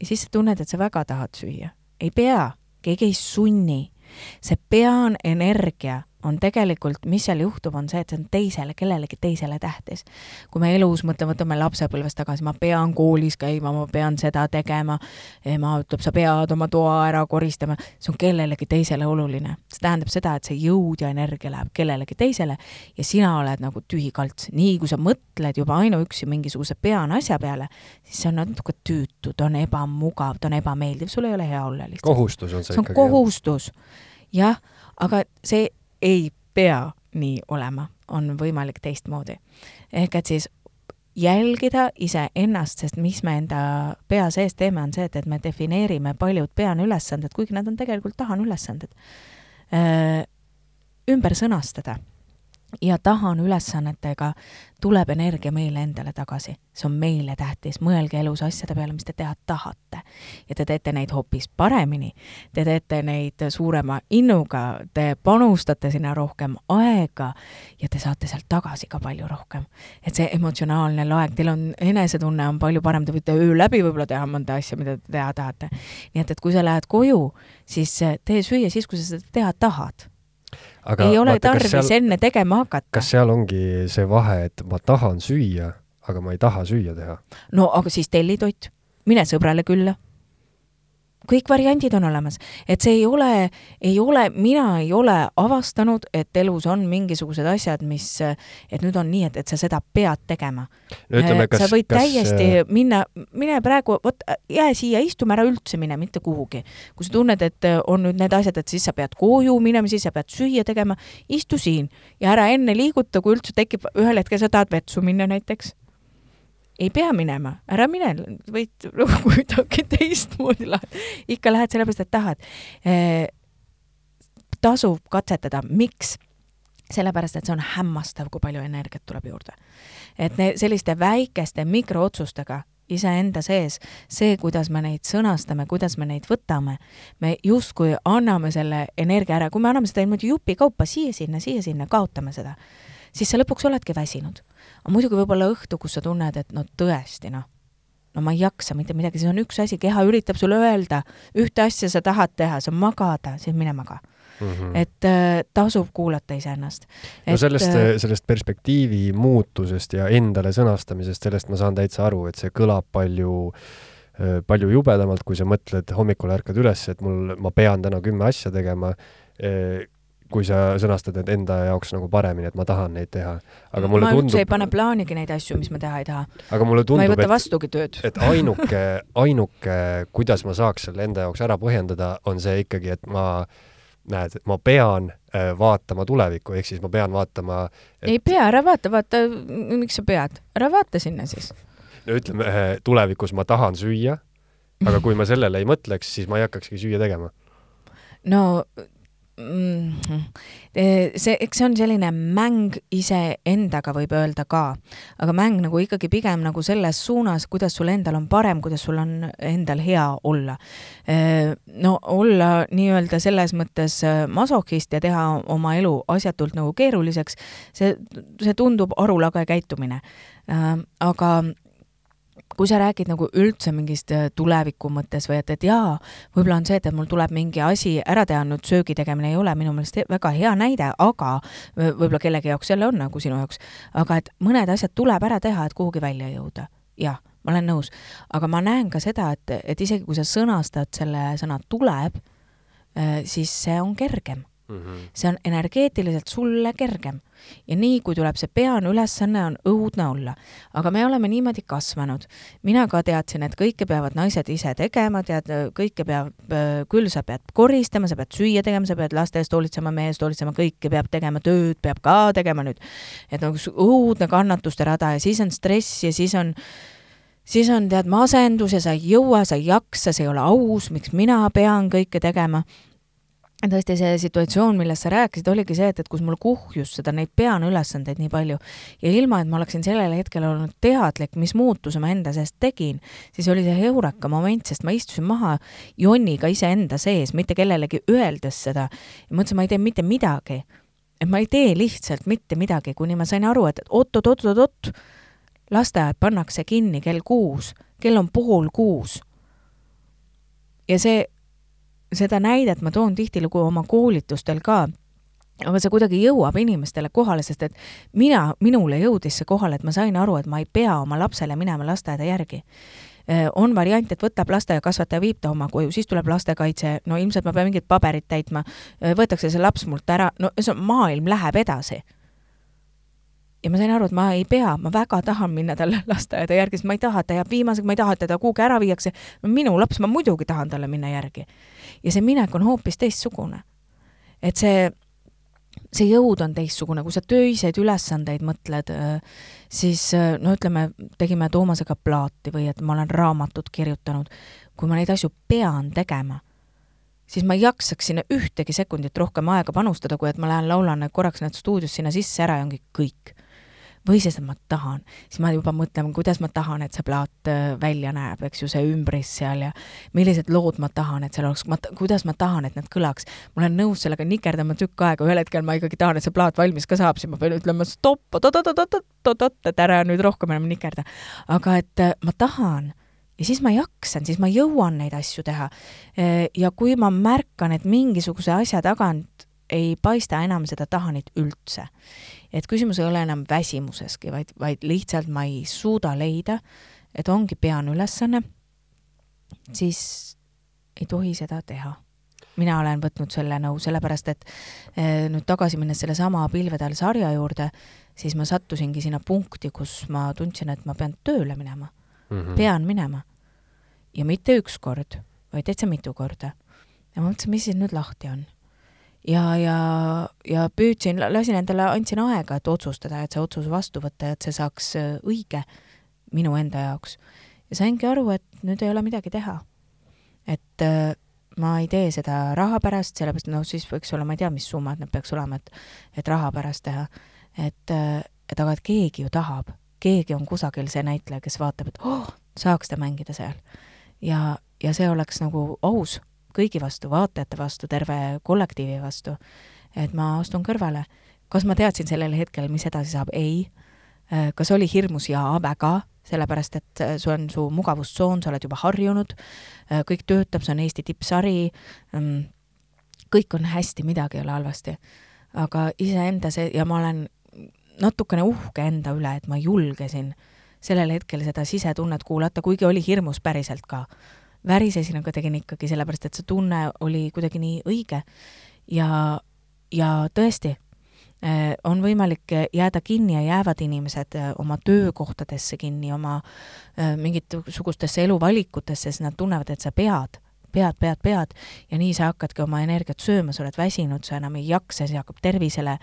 ja siis sa tunned, et sa väga tahad süüa. ei pea, keegi ei sunni. see pean energia on tegelikult, mis seal juhtub, on see, et see on teisele, kellelegi teisele tähtis. kui me elus mõtleme, võtame lapsepõlvest tagasi, ma pean koolis käima, ma pean seda tegema, ema ütleb, sa pead oma toa ära koristama, see on kellelegi teisele oluline. see tähendab seda, et see jõud ja energia läheb kellelegi teisele ja sina oled nagu tühi kalts. nii kui sa mõtled juba ainuüksi mingisuguse peana asja peale, siis see on natuke tüütu, ta on ebamugav, ta on ebameeldiv, sul ei ole hea olla lihtsalt. kohustus on see, see on ikkagi. kohustus, jah, aga see ei pea nii olema, on võimalik teistmoodi. ehk et siis jälgida iseennast, sest mis me enda pea sees teeme, on see, et, et me defineerime paljud peanõülesanded, kuigi nad on tegelikult tahanõülesanded, ümber sõnastada. Ja tahan ülesannetega, tuleb energia meile endale tagasi. see on meile tähtis, mõelge elus asjade peale, mis te teha tahate. ja te teete neid hoopis paremini, te teete neid suurema innuga, te panustate sinna rohkem aega ja te saate sealt tagasi ka palju rohkem. et see emotsionaalne laeng, teil on, enesetunne on palju parem, te võite öö läbi võib-olla teha mõnda asja, mida te teha tahate. nii et, et kui sa lähed koju, siis tee süüa siis, kui sa seda teha tahad Aga ei ole vaata, tarvis seal, enne tegema hakata. kas seal ongi see vahe, et ma tahan süüa, aga ma ei taha süüa teha? no aga siis telli toit, mine sõbrale külla kõik variandid on olemas, et see ei ole, ei ole, mina ei ole avastanud, et elus on mingisugused asjad, mis, et nüüd on nii, et, et sa seda pead tegema no,. sa võid kas, täiesti kas... minna, mine praegu, vot jää siia, istume ära üldse, mine mitte kuhugi. kui sa tunned, et on nüüd need asjad, et siis sa pead koju minema, siis sa pead süüa tegema, istu siin ja ära enne liiguta, kui üldse tekib, ühel hetkel sa tahad vetsu minna näiteks ei pea minema, ära mine, võid <laughs> kuidagi teistmoodi lahendada. ikka lähed sellepärast, et tahad e,. tasub katsetada, miks? sellepärast, et see on hämmastav, kui palju energiat tuleb juurde. et ne, selliste väikeste mikrootsustega iseenda sees, see, kuidas me neid sõnastame, kuidas me neid võtame, me justkui anname selle energia ära, kui me anname seda niimoodi jupikaupa siia-sinna, siia-sinna, kaotame seda, siis sa lõpuks oledki väsinud aga muidugi võib-olla õhtu, kus sa tunned, et no tõesti noh, no ma ei jaksa mitte midagi, see on üks asi, keha üritab sulle öelda, ühte asja sa tahad teha, see on magada, siis mine maga mm. -hmm. et äh, tasub kuulata iseennast. no sellest äh,, sellest perspektiivi muutusest ja endale sõnastamisest, sellest ma saan täitsa aru, et see kõlab palju äh, palju jubedamalt, kui sa mõtled, hommikul ärkad üles, et mul, ma pean täna kümme asja tegema äh, kui sa sõnastad need enda jaoks nagu paremini, et ma tahan neid teha. aga mulle ma tundub. ma ei pane plaanigi neid asju, mis ma teha ei taha. aga mulle tundub, ma ei võta vastugi tööd. et ainuke, ainuke, kuidas ma saaks selle enda jaoks ära põhjendada, on see ikkagi, et ma näed, ma pean äh, vaatama tulevikku, ehk siis ma pean vaatama et.... ei pea, ära vaata, vaata, miks sa pead, ära vaata sinna siis. no ütleme, äh, tulevikus ma tahan süüa, aga kui ma sellele ei mõtleks, siis ma ei hakkakski süüa tegema no. See, eks see on selline mäng iseendaga, võib öelda ka, aga mäng nagu ikkagi pigem nagu selles suunas, kuidas sul endal on parem, kuidas sul on endal hea olla. no olla nii-öelda selles mõttes masohhist ja teha oma elu asjatult nagu keeruliseks, see, see tundub arulage käitumine. aga kui sa räägid nagu üldse mingist äh, tuleviku mõttes või et, et jaa, võib-olla on see, et, et mul tuleb mingi asi ära teha, nüüd söögi tegemine ei ole minu meelest väga hea näide, aga võib-olla kellegi jaoks jälle on nagu sinu jaoks, aga et mõned asjad tuleb ära teha, et kuhugi välja jõuda. jah, ma olen nõus, aga ma näen ka seda, et, et isegi kui sa sõnastad selle sõna tuleb, äh, siis see on kergem Mm -hmm. see on energeetiliselt sulle kergem. ja nii, kui tuleb see peane ülesanne, on õudne olla. aga me oleme niimoodi kasvanud. mina ka teadsin, et kõike peavad naised ise tegema, tead, kõike peab, küll sa pead koristama, sa pead süüa tegema, sa pead laste eest hoolitsema, mehe eest hoolitsema, kõike peab tegema, tööd peab ka tegema nüüd. et nagu õudne kannatuste rada ja siis on stress ja siis on siis on tead masendus ja sa ei jõua, sa ei jaksa, see ei ole aus, miks mina pean kõike tegema tõesti see situatsioon, millest sa rääkisid, oligi see, et, et kus mul kuhjus seda, neid peanõülesandeid nii palju ja ilma, et ma oleksin sellel hetkel olnud teadlik, mis muutuse ma enda seest tegin, siis oli see heureka moment, sest ma istusin maha jonniga iseenda sees, mitte kellelegi öeldes seda ja mõtlesin, ma ei tee mitte midagi. et ma ei tee lihtsalt mitte midagi, kuni ma sain aru, et oot-oot-oot-oot-oot, lasteaed pannakse kinni kell kuus, kell on pool kuus. ja see seda näidet ma toon tihtilugu oma koolitustel ka, aga see kuidagi jõuab inimestele kohale, sest et mina, minule jõudis see kohale, et ma sain aru, et ma ei pea oma lapsele minema lasteaeda järgi. Äh, on variant, et võtab lasteaiakasvataja, viib ta oma koju, siis tuleb lastekaitse, no ilmselt ma pean mingit paberit täitma, äh, võetakse see laps mult ära, no see maailm läheb edasi ja ma sain aru, et ma ei pea, ma väga tahan minna talle <laughs> lasteaeda järgi, sest ma ei taha, et ta jääb viimasega, ma ei taha, et teda kuhugi ära viiakse. no minu laps, ma muidugi tahan talle minna järgi. ja see minek on hoopis teistsugune. et see, see jõud on teistsugune, kui sa töiseid ülesandeid mõtled, äh, siis äh, no ütleme, tegime Toomasega plaati või et ma olen raamatut kirjutanud, kui ma neid asju pean tegema, siis ma ei jaksaks sinna ühtegi sekundit rohkem aega panustada, kui et ma lähen laulan korraks need stuudios sinna sisse ära ja ongi kõik või siis, et ma tahan, siis ma juba mõtlen, kuidas ma tahan, et see plaat äh, välja näeb, eks ju, see ümbris seal ja millised lood ma tahan, et seal oleks, ma, kuidas ma tahan, et need kõlaks. ma olen nõus sellega nikerdama tükk aega, ühel hetkel ma ikkagi tahan, et see plaat valmis ka saab, siis ma pean ütlema stopp, oot-oot-oot-oot-oot, et ära nüüd rohkem enam nikerda. aga et ma tahan ja siis ma jaksan, siis ma jõuan neid asju teha. Ja kui ma märkan, et mingisuguse asja tagant ei paista enam seda tahanit üldse. Et küsimus ei ole enam väsimuseski, vaid, vaid lihtsalt ma ei suuda leida, et ongi peamine ülesanne, siis ei tohi seda teha. mina olen võtnud selle nõu, sellepärast et eh, nüüd tagasi minnes sellesama Pilvede all sarja juurde, siis ma sattusingi sinna punkti, kus ma tundsin, et ma pean tööle minema mm. -hmm. pean minema. ja mitte üks kord, vaid täitsa mitu korda. ja ma mõtlesin, mis siis nüüd lahti on ja, ja, ja püüdsin, lasin endale, andsin aega, et otsustada, et see otsus vastu võtta ja et see saaks äh, õige minu enda jaoks. ja saingi aru, et nüüd ei ole midagi teha. et äh, ma ei tee seda raha pärast, sellepärast noh, siis võiks olla, ma ei tea, mis summad need peaks olema, et, et raha pärast teha. et, äh, et aga, et keegi ju tahab, keegi on kusagil see näitleja, kes vaatab, et oh, saaks ta mängida seal. ja, ja see oleks nagu aus kõigi vastu, vaatajate vastu, terve kollektiivi vastu, et ma astun kõrvale. kas ma teadsin sellel hetkel, mis edasi saab? ei. Äh, kas oli hirmus? jaa, väga, sellepärast et äh, see on su mugavustsoon, sa oled juba harjunud, äh, kõik töötab, see on Eesti tippsari, mm, kõik on hästi, midagi ei ole halvasti. aga iseenda see, ja ma olen natukene uhke enda üle, et ma julgesin sellel hetkel seda sisetunnet kuulata, kuigi oli hirmus päriselt ka värisesin, aga tegin ikkagi sellepärast, et see tunne oli kuidagi nii õige. ja, ja tõesti, eh, on võimalik jääda kinni ja jäävad inimesed eh, oma töökohtadesse kinni, oma eh, mingisugustesse eluvalikutesse, sest nad tunnevad, et sa pead pead, pead, pead ja nii sa hakkadki oma energiat sööma, sa oled väsinud, sa enam ei jaksa, see hakkab tervisele,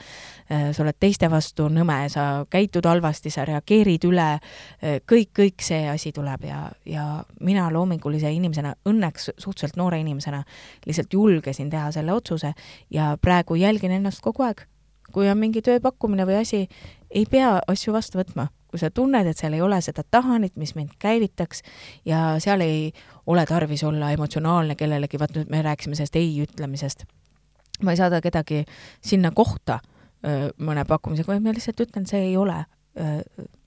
äh, sa oled teiste vastu nõme, sa käitud halvasti, sa reageerid üle, äh, kõik, kõik see asi tuleb ja, ja mina loomingulise inimesena, õnneks suhteliselt noore inimesena, lihtsalt julgesin teha selle otsuse ja praegu jälgin ennast kogu aeg. kui on mingi tööpakkumine või asi, ei pea asju vastu võtma kui sa tunned, et seal ei ole seda tahanit, mis mind käivitaks ja seal ei ole tarvis olla emotsionaalne kellelegi, vaat nüüd me rääkisime sellest ei ütlemisest. ma ei saada kedagi sinna kohta mõne pakkumisega, vaid ma lihtsalt ütlen, see ei ole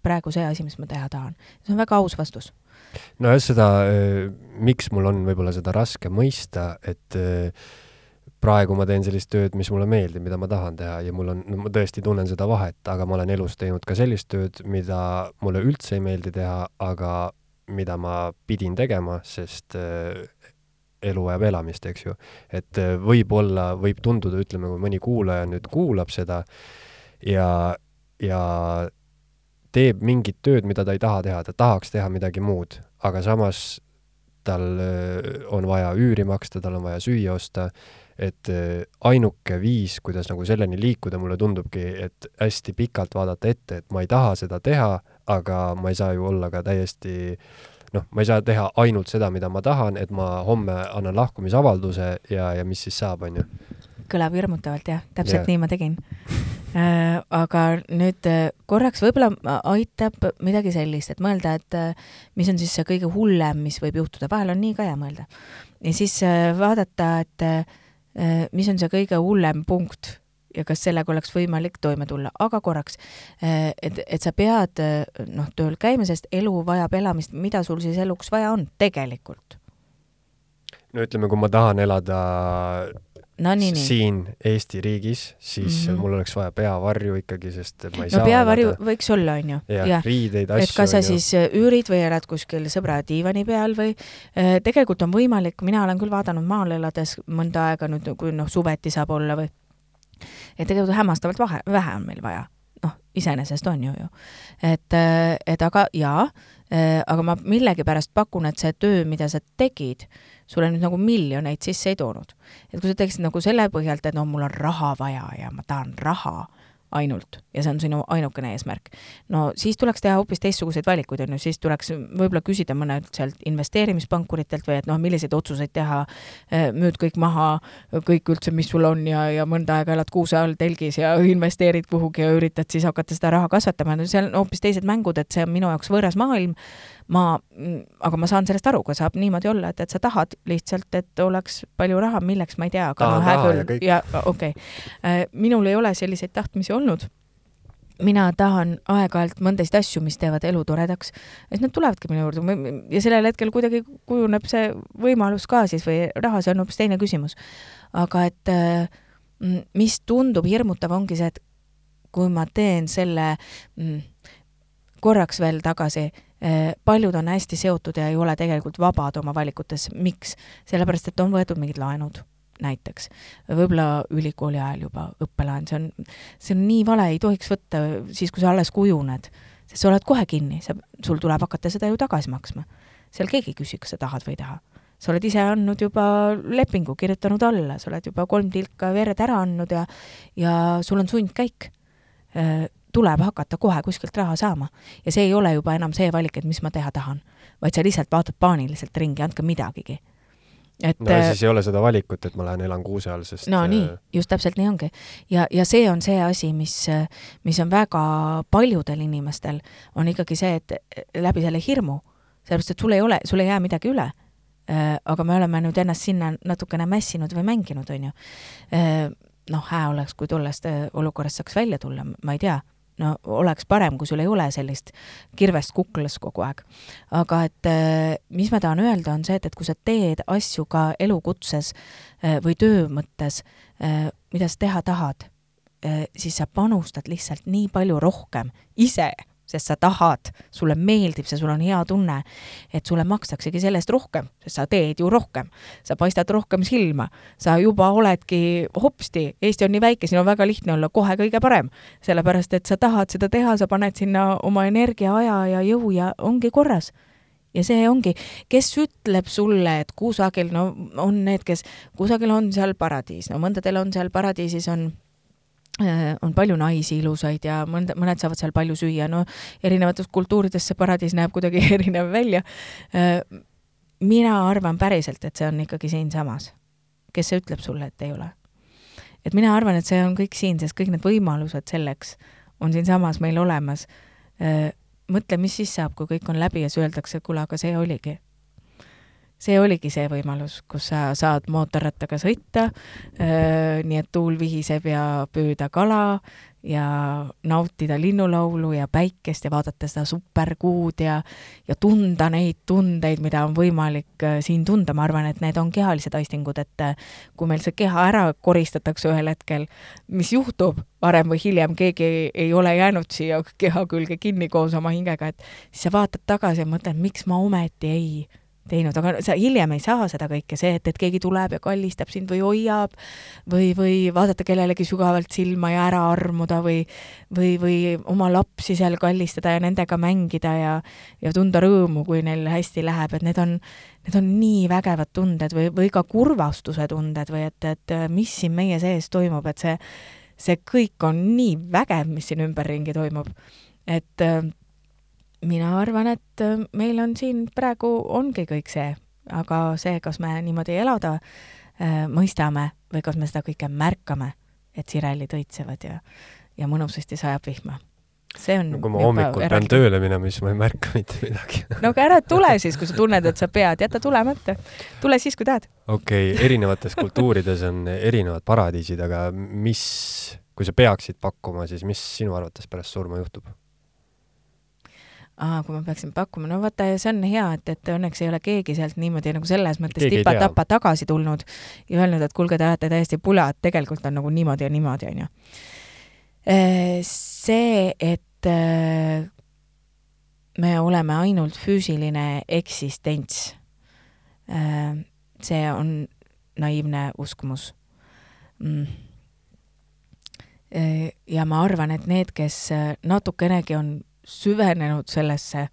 praegu see asi, mis ma teha tahan. see on väga aus vastus. nojah, seda, miks mul on võib-olla seda raske mõista, et praegu ma teen sellist tööd, mis mulle meeldib, mida ma tahan teha ja mul on no,, ma tõesti tunnen seda vahet, aga ma olen elus teinud ka sellist tööd, mida mulle üldse ei meeldi teha, aga mida ma pidin tegema, sest äh, elu vajab elamist, eks ju. et äh, võib-olla, võib tunduda, ütleme, kui mõni kuulaja nüüd kuulab seda ja, ja teeb mingit tööd, mida ta ei taha teha, ta tahaks teha midagi muud, aga samas tal äh, on vaja üüri maksta, tal on vaja süüa osta et ainuke viis, kuidas nagu selleni liikuda, mulle tundubki, et hästi pikalt vaadata ette, et ma ei taha seda teha, aga ma ei saa ju olla ka täiesti noh, ma ei saa teha ainult seda, mida ma tahan, et ma homme annan lahkumisavalduse ja, ja mis siis saab, on ju. kõlab hirmutavalt jah, täpselt yeah. nii ma tegin äh,. aga nüüd äh, korraks võib-olla aitab midagi sellist, et mõelda, et äh, mis on siis see kõige hullem, mis võib juhtuda, vahel on nii ka hea mõelda. ja siis äh, vaadata, et äh, Äh, mis on see kõige hullem punkt ja kas sellega oleks võimalik toime tulla, aga korraks, äh, et, et sa pead äh, noh, tööl käima, sest elu vajab elamist, mida sul siis eluks vaja on tegelikult? no ütleme, kui ma tahan elada no, nii, siin Eesti riigis, siis mm -hmm. mul oleks vaja peavarju ikkagi, sest ma ei no, saa peavarju elada. võiks olla, on ju. jah, riideid, asju. et kas sa siis äh, üürid või elad kuskil sõbra diivani peal või tegelikult on võimalik, mina olen küll vaadanud maal elades mõnda aega nüüd, kui noh, suveti saab olla või et tegelikult hämmastavalt vahe, vähe on meil vaja. noh, iseenesest on ju ju. et, et aga jaa, aga ma millegipärast pakun, et see töö, mida sa tegid, sulle nüüd nagu miljoneid sisse ei toonud. et kui sa teeksid nagu selle põhjalt, et no mul on raha vaja ja ma tahan raha, ainult ja see on sinu ainukene eesmärk. no siis tuleks teha hoopis teistsuguseid valikuid, on ju, siis tuleks võib-olla küsida mõnelt sealt investeerimispankuritelt või et noh, milliseid otsuseid teha, eh, müüd kõik maha, kõik üldse, mis sul on ja, ja mõnda aega elad kuuse all telgis ja <laughs> investeerid kuhugi ja üritad siis hakata seda raha kasvatama, no seal on hoopis teised mängud, et see on minu jaoks võõras maailm, ma, aga ma saan sellest aru, kui saab niimoodi olla, et, et sa tahad lihtsalt, et oleks palju raha, milleks, ma ei tea, aga no ja küll, ja okei okay.. minul ei ole selliseid tahtmisi olnud mina tahan aeg-ajalt mõndasid asju, mis teevad elu toredaks, siis nad tulevadki minu juurde ja sellel hetkel kuidagi kujuneb see võimalus ka siis või raha, see on hoopis teine küsimus. aga et äh, mis tundub hirmutav, ongi see, et kui ma teen selle korraks veel tagasi, paljud on hästi seotud ja ei ole tegelikult vabad oma valikutes, miks? sellepärast, et on võetud mingid laenud näiteks, võib-olla ülikooli ajal juba õppelaen, see on, see on nii vale, ei tohiks võtta siis, kui sa alles kujuned, sest sa oled kohe kinni, sa, sul tuleb hakata seda ju tagasi maksma. seal keegi ei küsi, kas sa tahad või ei taha. sa oled ise andnud juba lepingu, kirjutanud alla, sa oled juba kolm tilka verd ära andnud ja, ja sul on sundkäik tuleb hakata kohe kuskilt raha saama. ja see ei ole juba enam see valik, et mis ma teha tahan, vaid sa lihtsalt vaatad paaniliselt ringi, andke midagigi. et no siis ei ole seda valikut, et ma lähen elan kuuse all, sest no nii, just täpselt nii ongi. ja, ja see on see asi, mis, mis on väga paljudel inimestel, on ikkagi see, et läbi selle hirmu, sellepärast et sul ei ole, sul ei jää midagi üle aga me oleme nüüd ennast sinna natukene mässinud või mänginud, on ju. noh, hää oleks, kui tollest olukorrast saaks välja tulla, ma ei tea, no oleks parem, kui sul ei ole sellist kirvest kuklas kogu aeg. aga et mis ma tahan öelda, on see, et, et kui sa teed asju ka elukutses või töö mõttes, mida sa teha tahad, siis sa panustad lihtsalt nii palju rohkem ise sest sa tahad, sulle meeldib see, sul on hea tunne, et sulle makstaksegi selle eest rohkem, sest sa teed ju rohkem. sa paistad rohkem silma, sa juba oledki hopsti, Eesti on nii väike, siin on väga lihtne olla kohe kõige parem. sellepärast, et sa tahad seda teha, sa paned sinna oma energia, aja ja jõu ja ongi korras ja see ongi, kes ütleb sulle, et kusagil, no on need, kes, kusagil on seal paradiis, no mõndadel on seal paradiisis on on palju naisi ilusaid ja mõned, mõned saavad seal palju süüa, no erinevates kultuurides see paradiis näeb kuidagi <laughs> erinev välja. mina arvan päriselt, et see on ikkagi siinsamas. kes see ütleb sulle, et ei ole? et mina arvan, et see on kõik siin, sest kõik need võimalused selleks on siinsamas meil olemas. mõtle, mis siis saab, kui kõik on läbi ja siis öeldakse, kuule, aga see oligi see oligi see võimalus, kus sa saad mootorrattaga sõita, nii et tuul vihiseb ja püüda kala ja nautida linnulaulu ja päikest ja vaadata seda superkuud ja, ja tunda neid tundeid, mida on võimalik siin tunda, ma arvan, et need on kehalised aistingud, et kui meil see keha ära koristatakse ühel hetkel, mis juhtub varem või hiljem, keegi ei, ei ole jäänud siia keha külge kinni koos oma hingega, et siis sa vaatad tagasi ja mõtled, miks ma ometi ei teinud, aga sa hiljem ei saa seda kõike, see, et, et keegi tuleb ja kallistab sind või hoiab või, või vaadata kellelegi sügavalt silma ja ära armuda või, või, või oma lapsi seal kallistada ja nendega mängida ja, ja tunda rõõmu, kui neil hästi läheb, et need on, need on nii vägevad tunded või, või ka kurvastuse tunded või et, et mis siin meie sees toimub, et see, see kõik on nii vägev, mis siin ümberringi toimub. et mina arvan, et meil on siin praegu ongi kõik see, aga see, kas me niimoodi elada äh, mõistame või kas me seda kõike märkame, et sirelid õitsevad ja, ja mõnusasti sajab vihma. see on no kui ma hommikul pean tööle minema, siis ma ei märka mitte midagi no aga ära tule <laughs> siis, kui sa tunned, et sa pead, jäta tulemata. tule siis, kui tahad. okei okay,, erinevates kultuurides on erinevad paradiisid, aga mis, kui sa peaksid pakkuma, siis mis sinu arvates pärast surma juhtub? Aa, kui ma peaksin pakkuma, no vaata, see on hea, et, et õnneks ei ole keegi sealt niimoodi nagu selles mõttes tipa-tapa tagasi tulnud ja öelnud, et kuulge, te ajate täiesti pula, et tegelikult on nagu niimoodi ja niimoodi, onju. see, et me oleme ainult füüsiline eksistents, see on naiivne uskumus. Mm. Ja ma arvan, et need, kes natukenegi on süvenenud sellesse,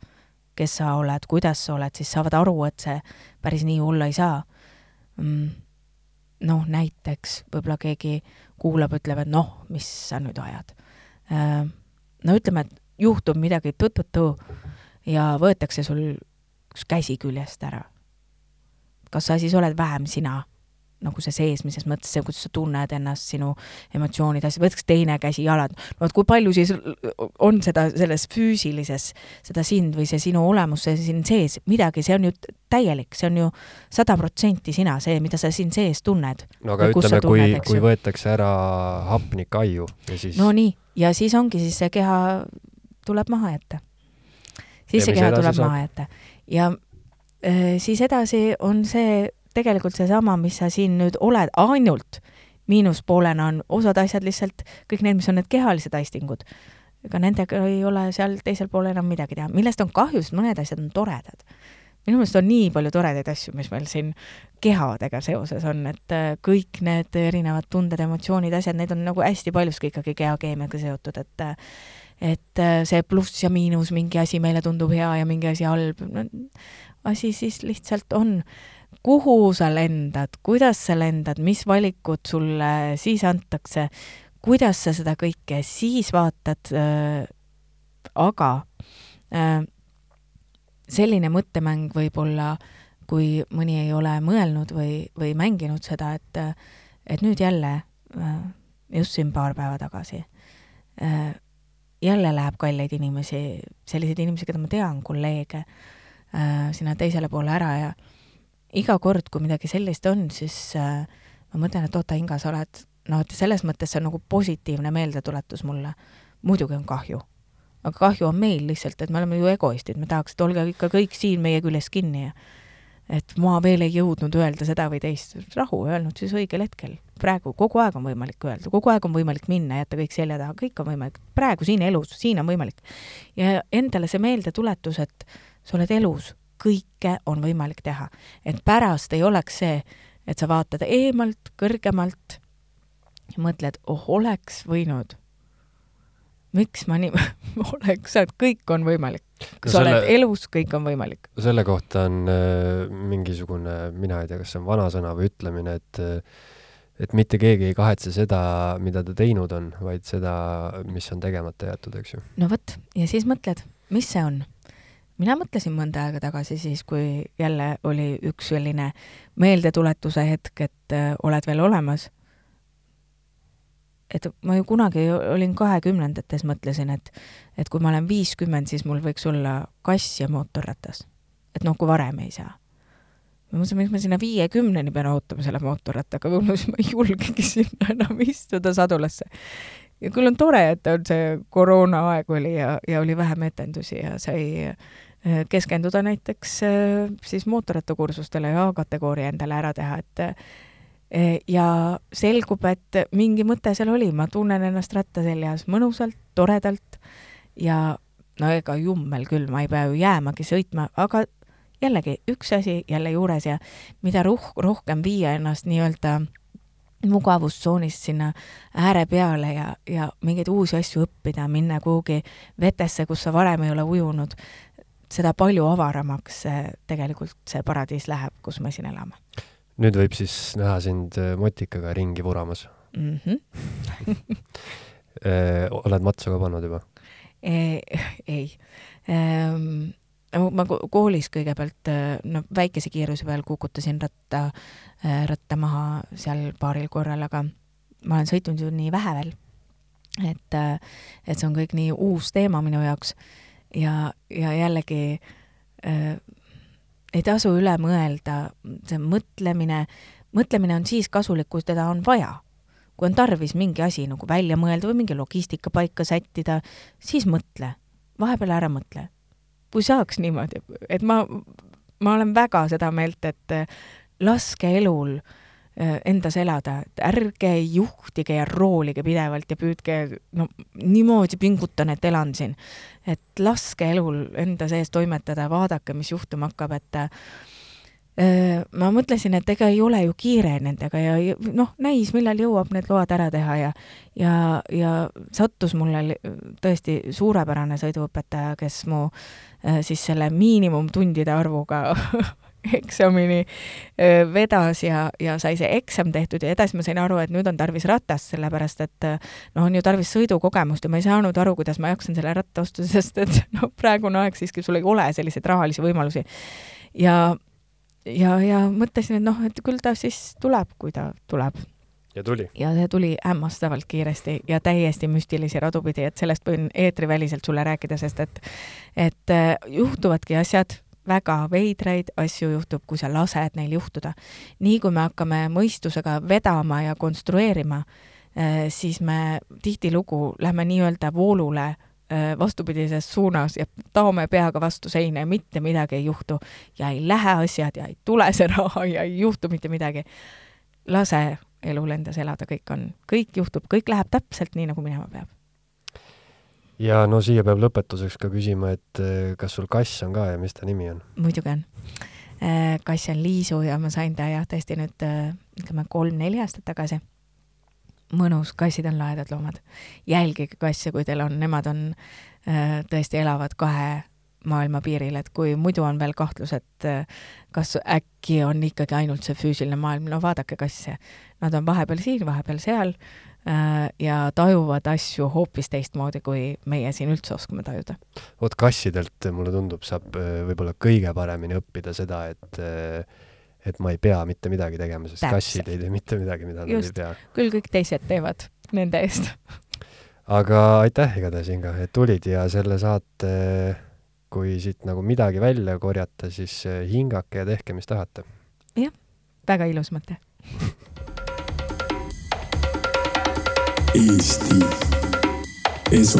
kes sa oled, kuidas sa oled, siis saavad aru, et see päris nii hull ei saa. noh, näiteks võib-olla keegi kuulab, ütleb, et noh, mis sa nüüd ajad. äh, no ütleme, et juhtub midagi tõtõtõ ja võetakse sul üks käsi küljest ära. kas sa siis oled vähem sina nagu see seesmises mõttes, see, kuidas sa tunned ennast, sinu emotsioonid, asjad, võtaks teine käsi, jalad, no vot kui palju siis on seda selles füüsilises, seda sind või see sinu olemus, see siin sees, midagi, see on ju täielik, see on ju sada protsenti sina, see, mida sa siin sees tunned. no aga ütleme, kui, kui võetakse ära hapnik aiu ja siis no nii, ja siis ongi siis see keha tuleb maha jätta. siis ja see keha tuleb saab? maha jätta ja äh, siis edasi on see tegelikult seesama, mis sa siin nüüd oled, ainult miinuspoolena on osad asjad lihtsalt kõik need, mis on need kehalised aistingud. ega nendega ei ole seal teisel pool enam midagi teha, millest on kahju, sest mõned asjad on toredad. minu meelest on nii palju toredaid asju, mis meil siin kehadega seoses on, et äh, kõik need erinevad tunded, emotsioonid, asjad, need on nagu hästi paljuski ikkagi kehakeemiaga seotud, et äh, et äh, see pluss ja miinus, mingi asi meile tundub hea ja mingi asi halb no,, asi siis lihtsalt on kuhu sa lendad, kuidas sa lendad, mis valikud sulle siis antakse, kuidas sa seda kõike siis vaatad äh,, aga äh, selline mõttemäng võib-olla, kui mõni ei ole mõelnud või, või mänginud seda, et, et nüüd jälle äh,, just siin paar päeva tagasi äh,, jälle läheb kalleid inimesi, selliseid inimesi, keda ma tean, kolleege äh,, sinna teisele poole ära ja äh, iga kord, kui midagi sellist on, siis äh, ma mõtlen, et oota, Inga, sa oled, noh, et selles mõttes see on nagu positiivne meeldetuletus mulle. muidugi on kahju. aga kahju on meil lihtsalt, et me oleme ju egoistid, me tahaks, et olge ikka kõik siin meie küljes kinni ja et ma veel ei jõudnud öelda seda või teist, rahu, öelnud siis õigel hetkel. praegu kogu aeg on võimalik öelda, kogu aeg on võimalik minna, jätta kõik selja taha, kõik on võimalik. praegu siin elus, siin on võimalik. ja endale see meeldetuletus, et sa oled elus, kõike on võimalik teha. et pärast ei oleks see, et sa vaatad eemalt, kõrgemalt ja mõtled, oh, oleks võinud. miks ma nii <laughs> oleks saanud, kõik on võimalik. sa selle, oled elus, kõik on võimalik. selle kohta on äh, mingisugune, mina ei tea, kas see on vanasõna või ütlemine, et et mitte keegi ei kahetse seda, mida ta teinud on, vaid seda, mis on tegemata jäetud, eks ju. no vot, ja siis mõtled, mis see on mina mõtlesin mõnda aega tagasi siis, kui jälle oli üks selline meeldetuletuse hetk, et äh, oled veel olemas. et ma ju kunagi olin kahekümnendates, mõtlesin, et, et kui ma olen viiskümmend, siis mul võiks olla kass ja mootorratas. et noh, kui varem ei saa. ma mõtlesin, miks ma sinna viiekümneni pean ootama selle mootorrattaga, võib-olla siis ma ei julgegi sinna enam istuda sadulasse ja küll on tore, et on see koroonaaeg oli ja, ja oli vähem etendusi ja sai keskenduda näiteks äh, siis mootorrattakursustele ja A-kategooria endale ära teha, et äh, ja selgub, et mingi mõte seal oli, ma tunnen ennast ratta seljas mõnusalt, toredalt ja no ega jummel küll, ma ei pea ju jäämagi sõitma, aga jällegi üks asi jälle juures ja mida roh-, rohkem viia ennast nii-öelda mugavustsoonist sinna ääre peale ja, ja mingeid uusi asju õppida, minna kuhugi vetesse, kus sa varem ei ole ujunud, seda palju avaramaks tegelikult see paradiis läheb, kus me siin elame. nüüd võib siis näha sind äh, motikaga ringi vuramas mm. -hmm. <laughs> oled matsu ka pannud juba e,? ei ehm, ma koolis kõigepealt, äh, no väikese kiiruse peal kukutasin ratta, ratta maha seal paaril korral, aga ma olen sõitnud ju nii vähe veel, et, et see on kõik nii uus teema minu jaoks ja, ja jällegi äh, ei tasu üle mõelda, see mõtlemine, mõtlemine on siis kasulik, kui teda on vaja. kui on tarvis mingi asi nagu välja mõelda või mingi logistika paika sättida, siis mõtle, vahepeal ära mõtle. kui saaks niimoodi, et ma, ma olen väga seda meelt, et äh, laske elul äh, endas elada, et ärge juhtige ja roolige pidevalt ja püüdke, no niimoodi pingutan, et elan siin. et laske elul enda sees toimetada, vaadake, mis juhtuma hakkab, et äh, ma mõtlesin, et ega ei ole ju kiire nendega ja noh, näis, millal jõuab need load ära teha ja ja, ja sattus mulle tõesti suurepärane sõiduõpetaja, kes mu äh, siis selle miinimumtundide arvuga <laughs> eksamini vedas ja, ja sai see eksam tehtud ja edasi ma sain aru, et nüüd on tarvis ratast, sellepärast et noh, on ju tarvis sõidukogemust ja ma ei saanud aru, kuidas ma jaksan selle ratta osta, <laughs> sest et noh, praegune aeg siiski sul ei ole selliseid rahalisi võimalusi. ja, ja, ja mõtlesin, et noh, et küll ta siis tuleb, kui ta tuleb ja tuli? ja see tuli hämmastavalt kiiresti ja täiesti müstilisi radu pidi, et sellest võin eetriväliselt sulle rääkida, sest et, et juhtuvadki asjad väga veidraid asju juhtub, kui sa lased neil juhtuda. nii kui me hakkame mõistusega vedama ja konstrueerima, eh, siis me tihtilugu lähme nii-öelda voolule eh, vastupidises suunas ja taome peaga vastu seina ja mitte midagi ei juhtu ja ei lähe asjad ja ei tule see raha ja ei juhtu mitte midagi. lase elul endas elada, kõik on, kõik juhtub, kõik läheb täpselt nii, nagu minema peab ja no siia peab lõpetuseks ka küsima, et eh, kas sul kass on ka ja mis ta nimi on? muidugi on. Eh, kass on Liisu ja ma sain ta jah, tõesti nüüd eh, ütleme kolm-neli aastat tagasi. mõnus, kassid on lahedad loomad. jälgige kasse, kui teil on, nemad on, tõesti elavad kahe maailma piiril, et kui muidu on veel kahtlus, et kas äkki on ikkagi ainult see füüsiline maailm, no vaadake kasse. Nad on vahepeal siin, vahepeal seal Äh, ja tajuvad asju hoopis teistmoodi, kui meie siin üldse oskame tajuda. vot kassidelt, mulle tundub, saab äh, võib-olla kõige paremini õppida seda, et äh, et ma ei pea mitte midagi tegema, sest Täpselt. kassid ei tee mitte midagi, mida nad ei pea. küll kõik teised teevad nende eest. <laughs> aga aitäh igatahes, Inga, et tulid ja selle saate, kui siit nagu midagi välja korjata, siis hingake ja tehke, mis tahate. jah, väga ilus mõte <laughs> Eesti. Esu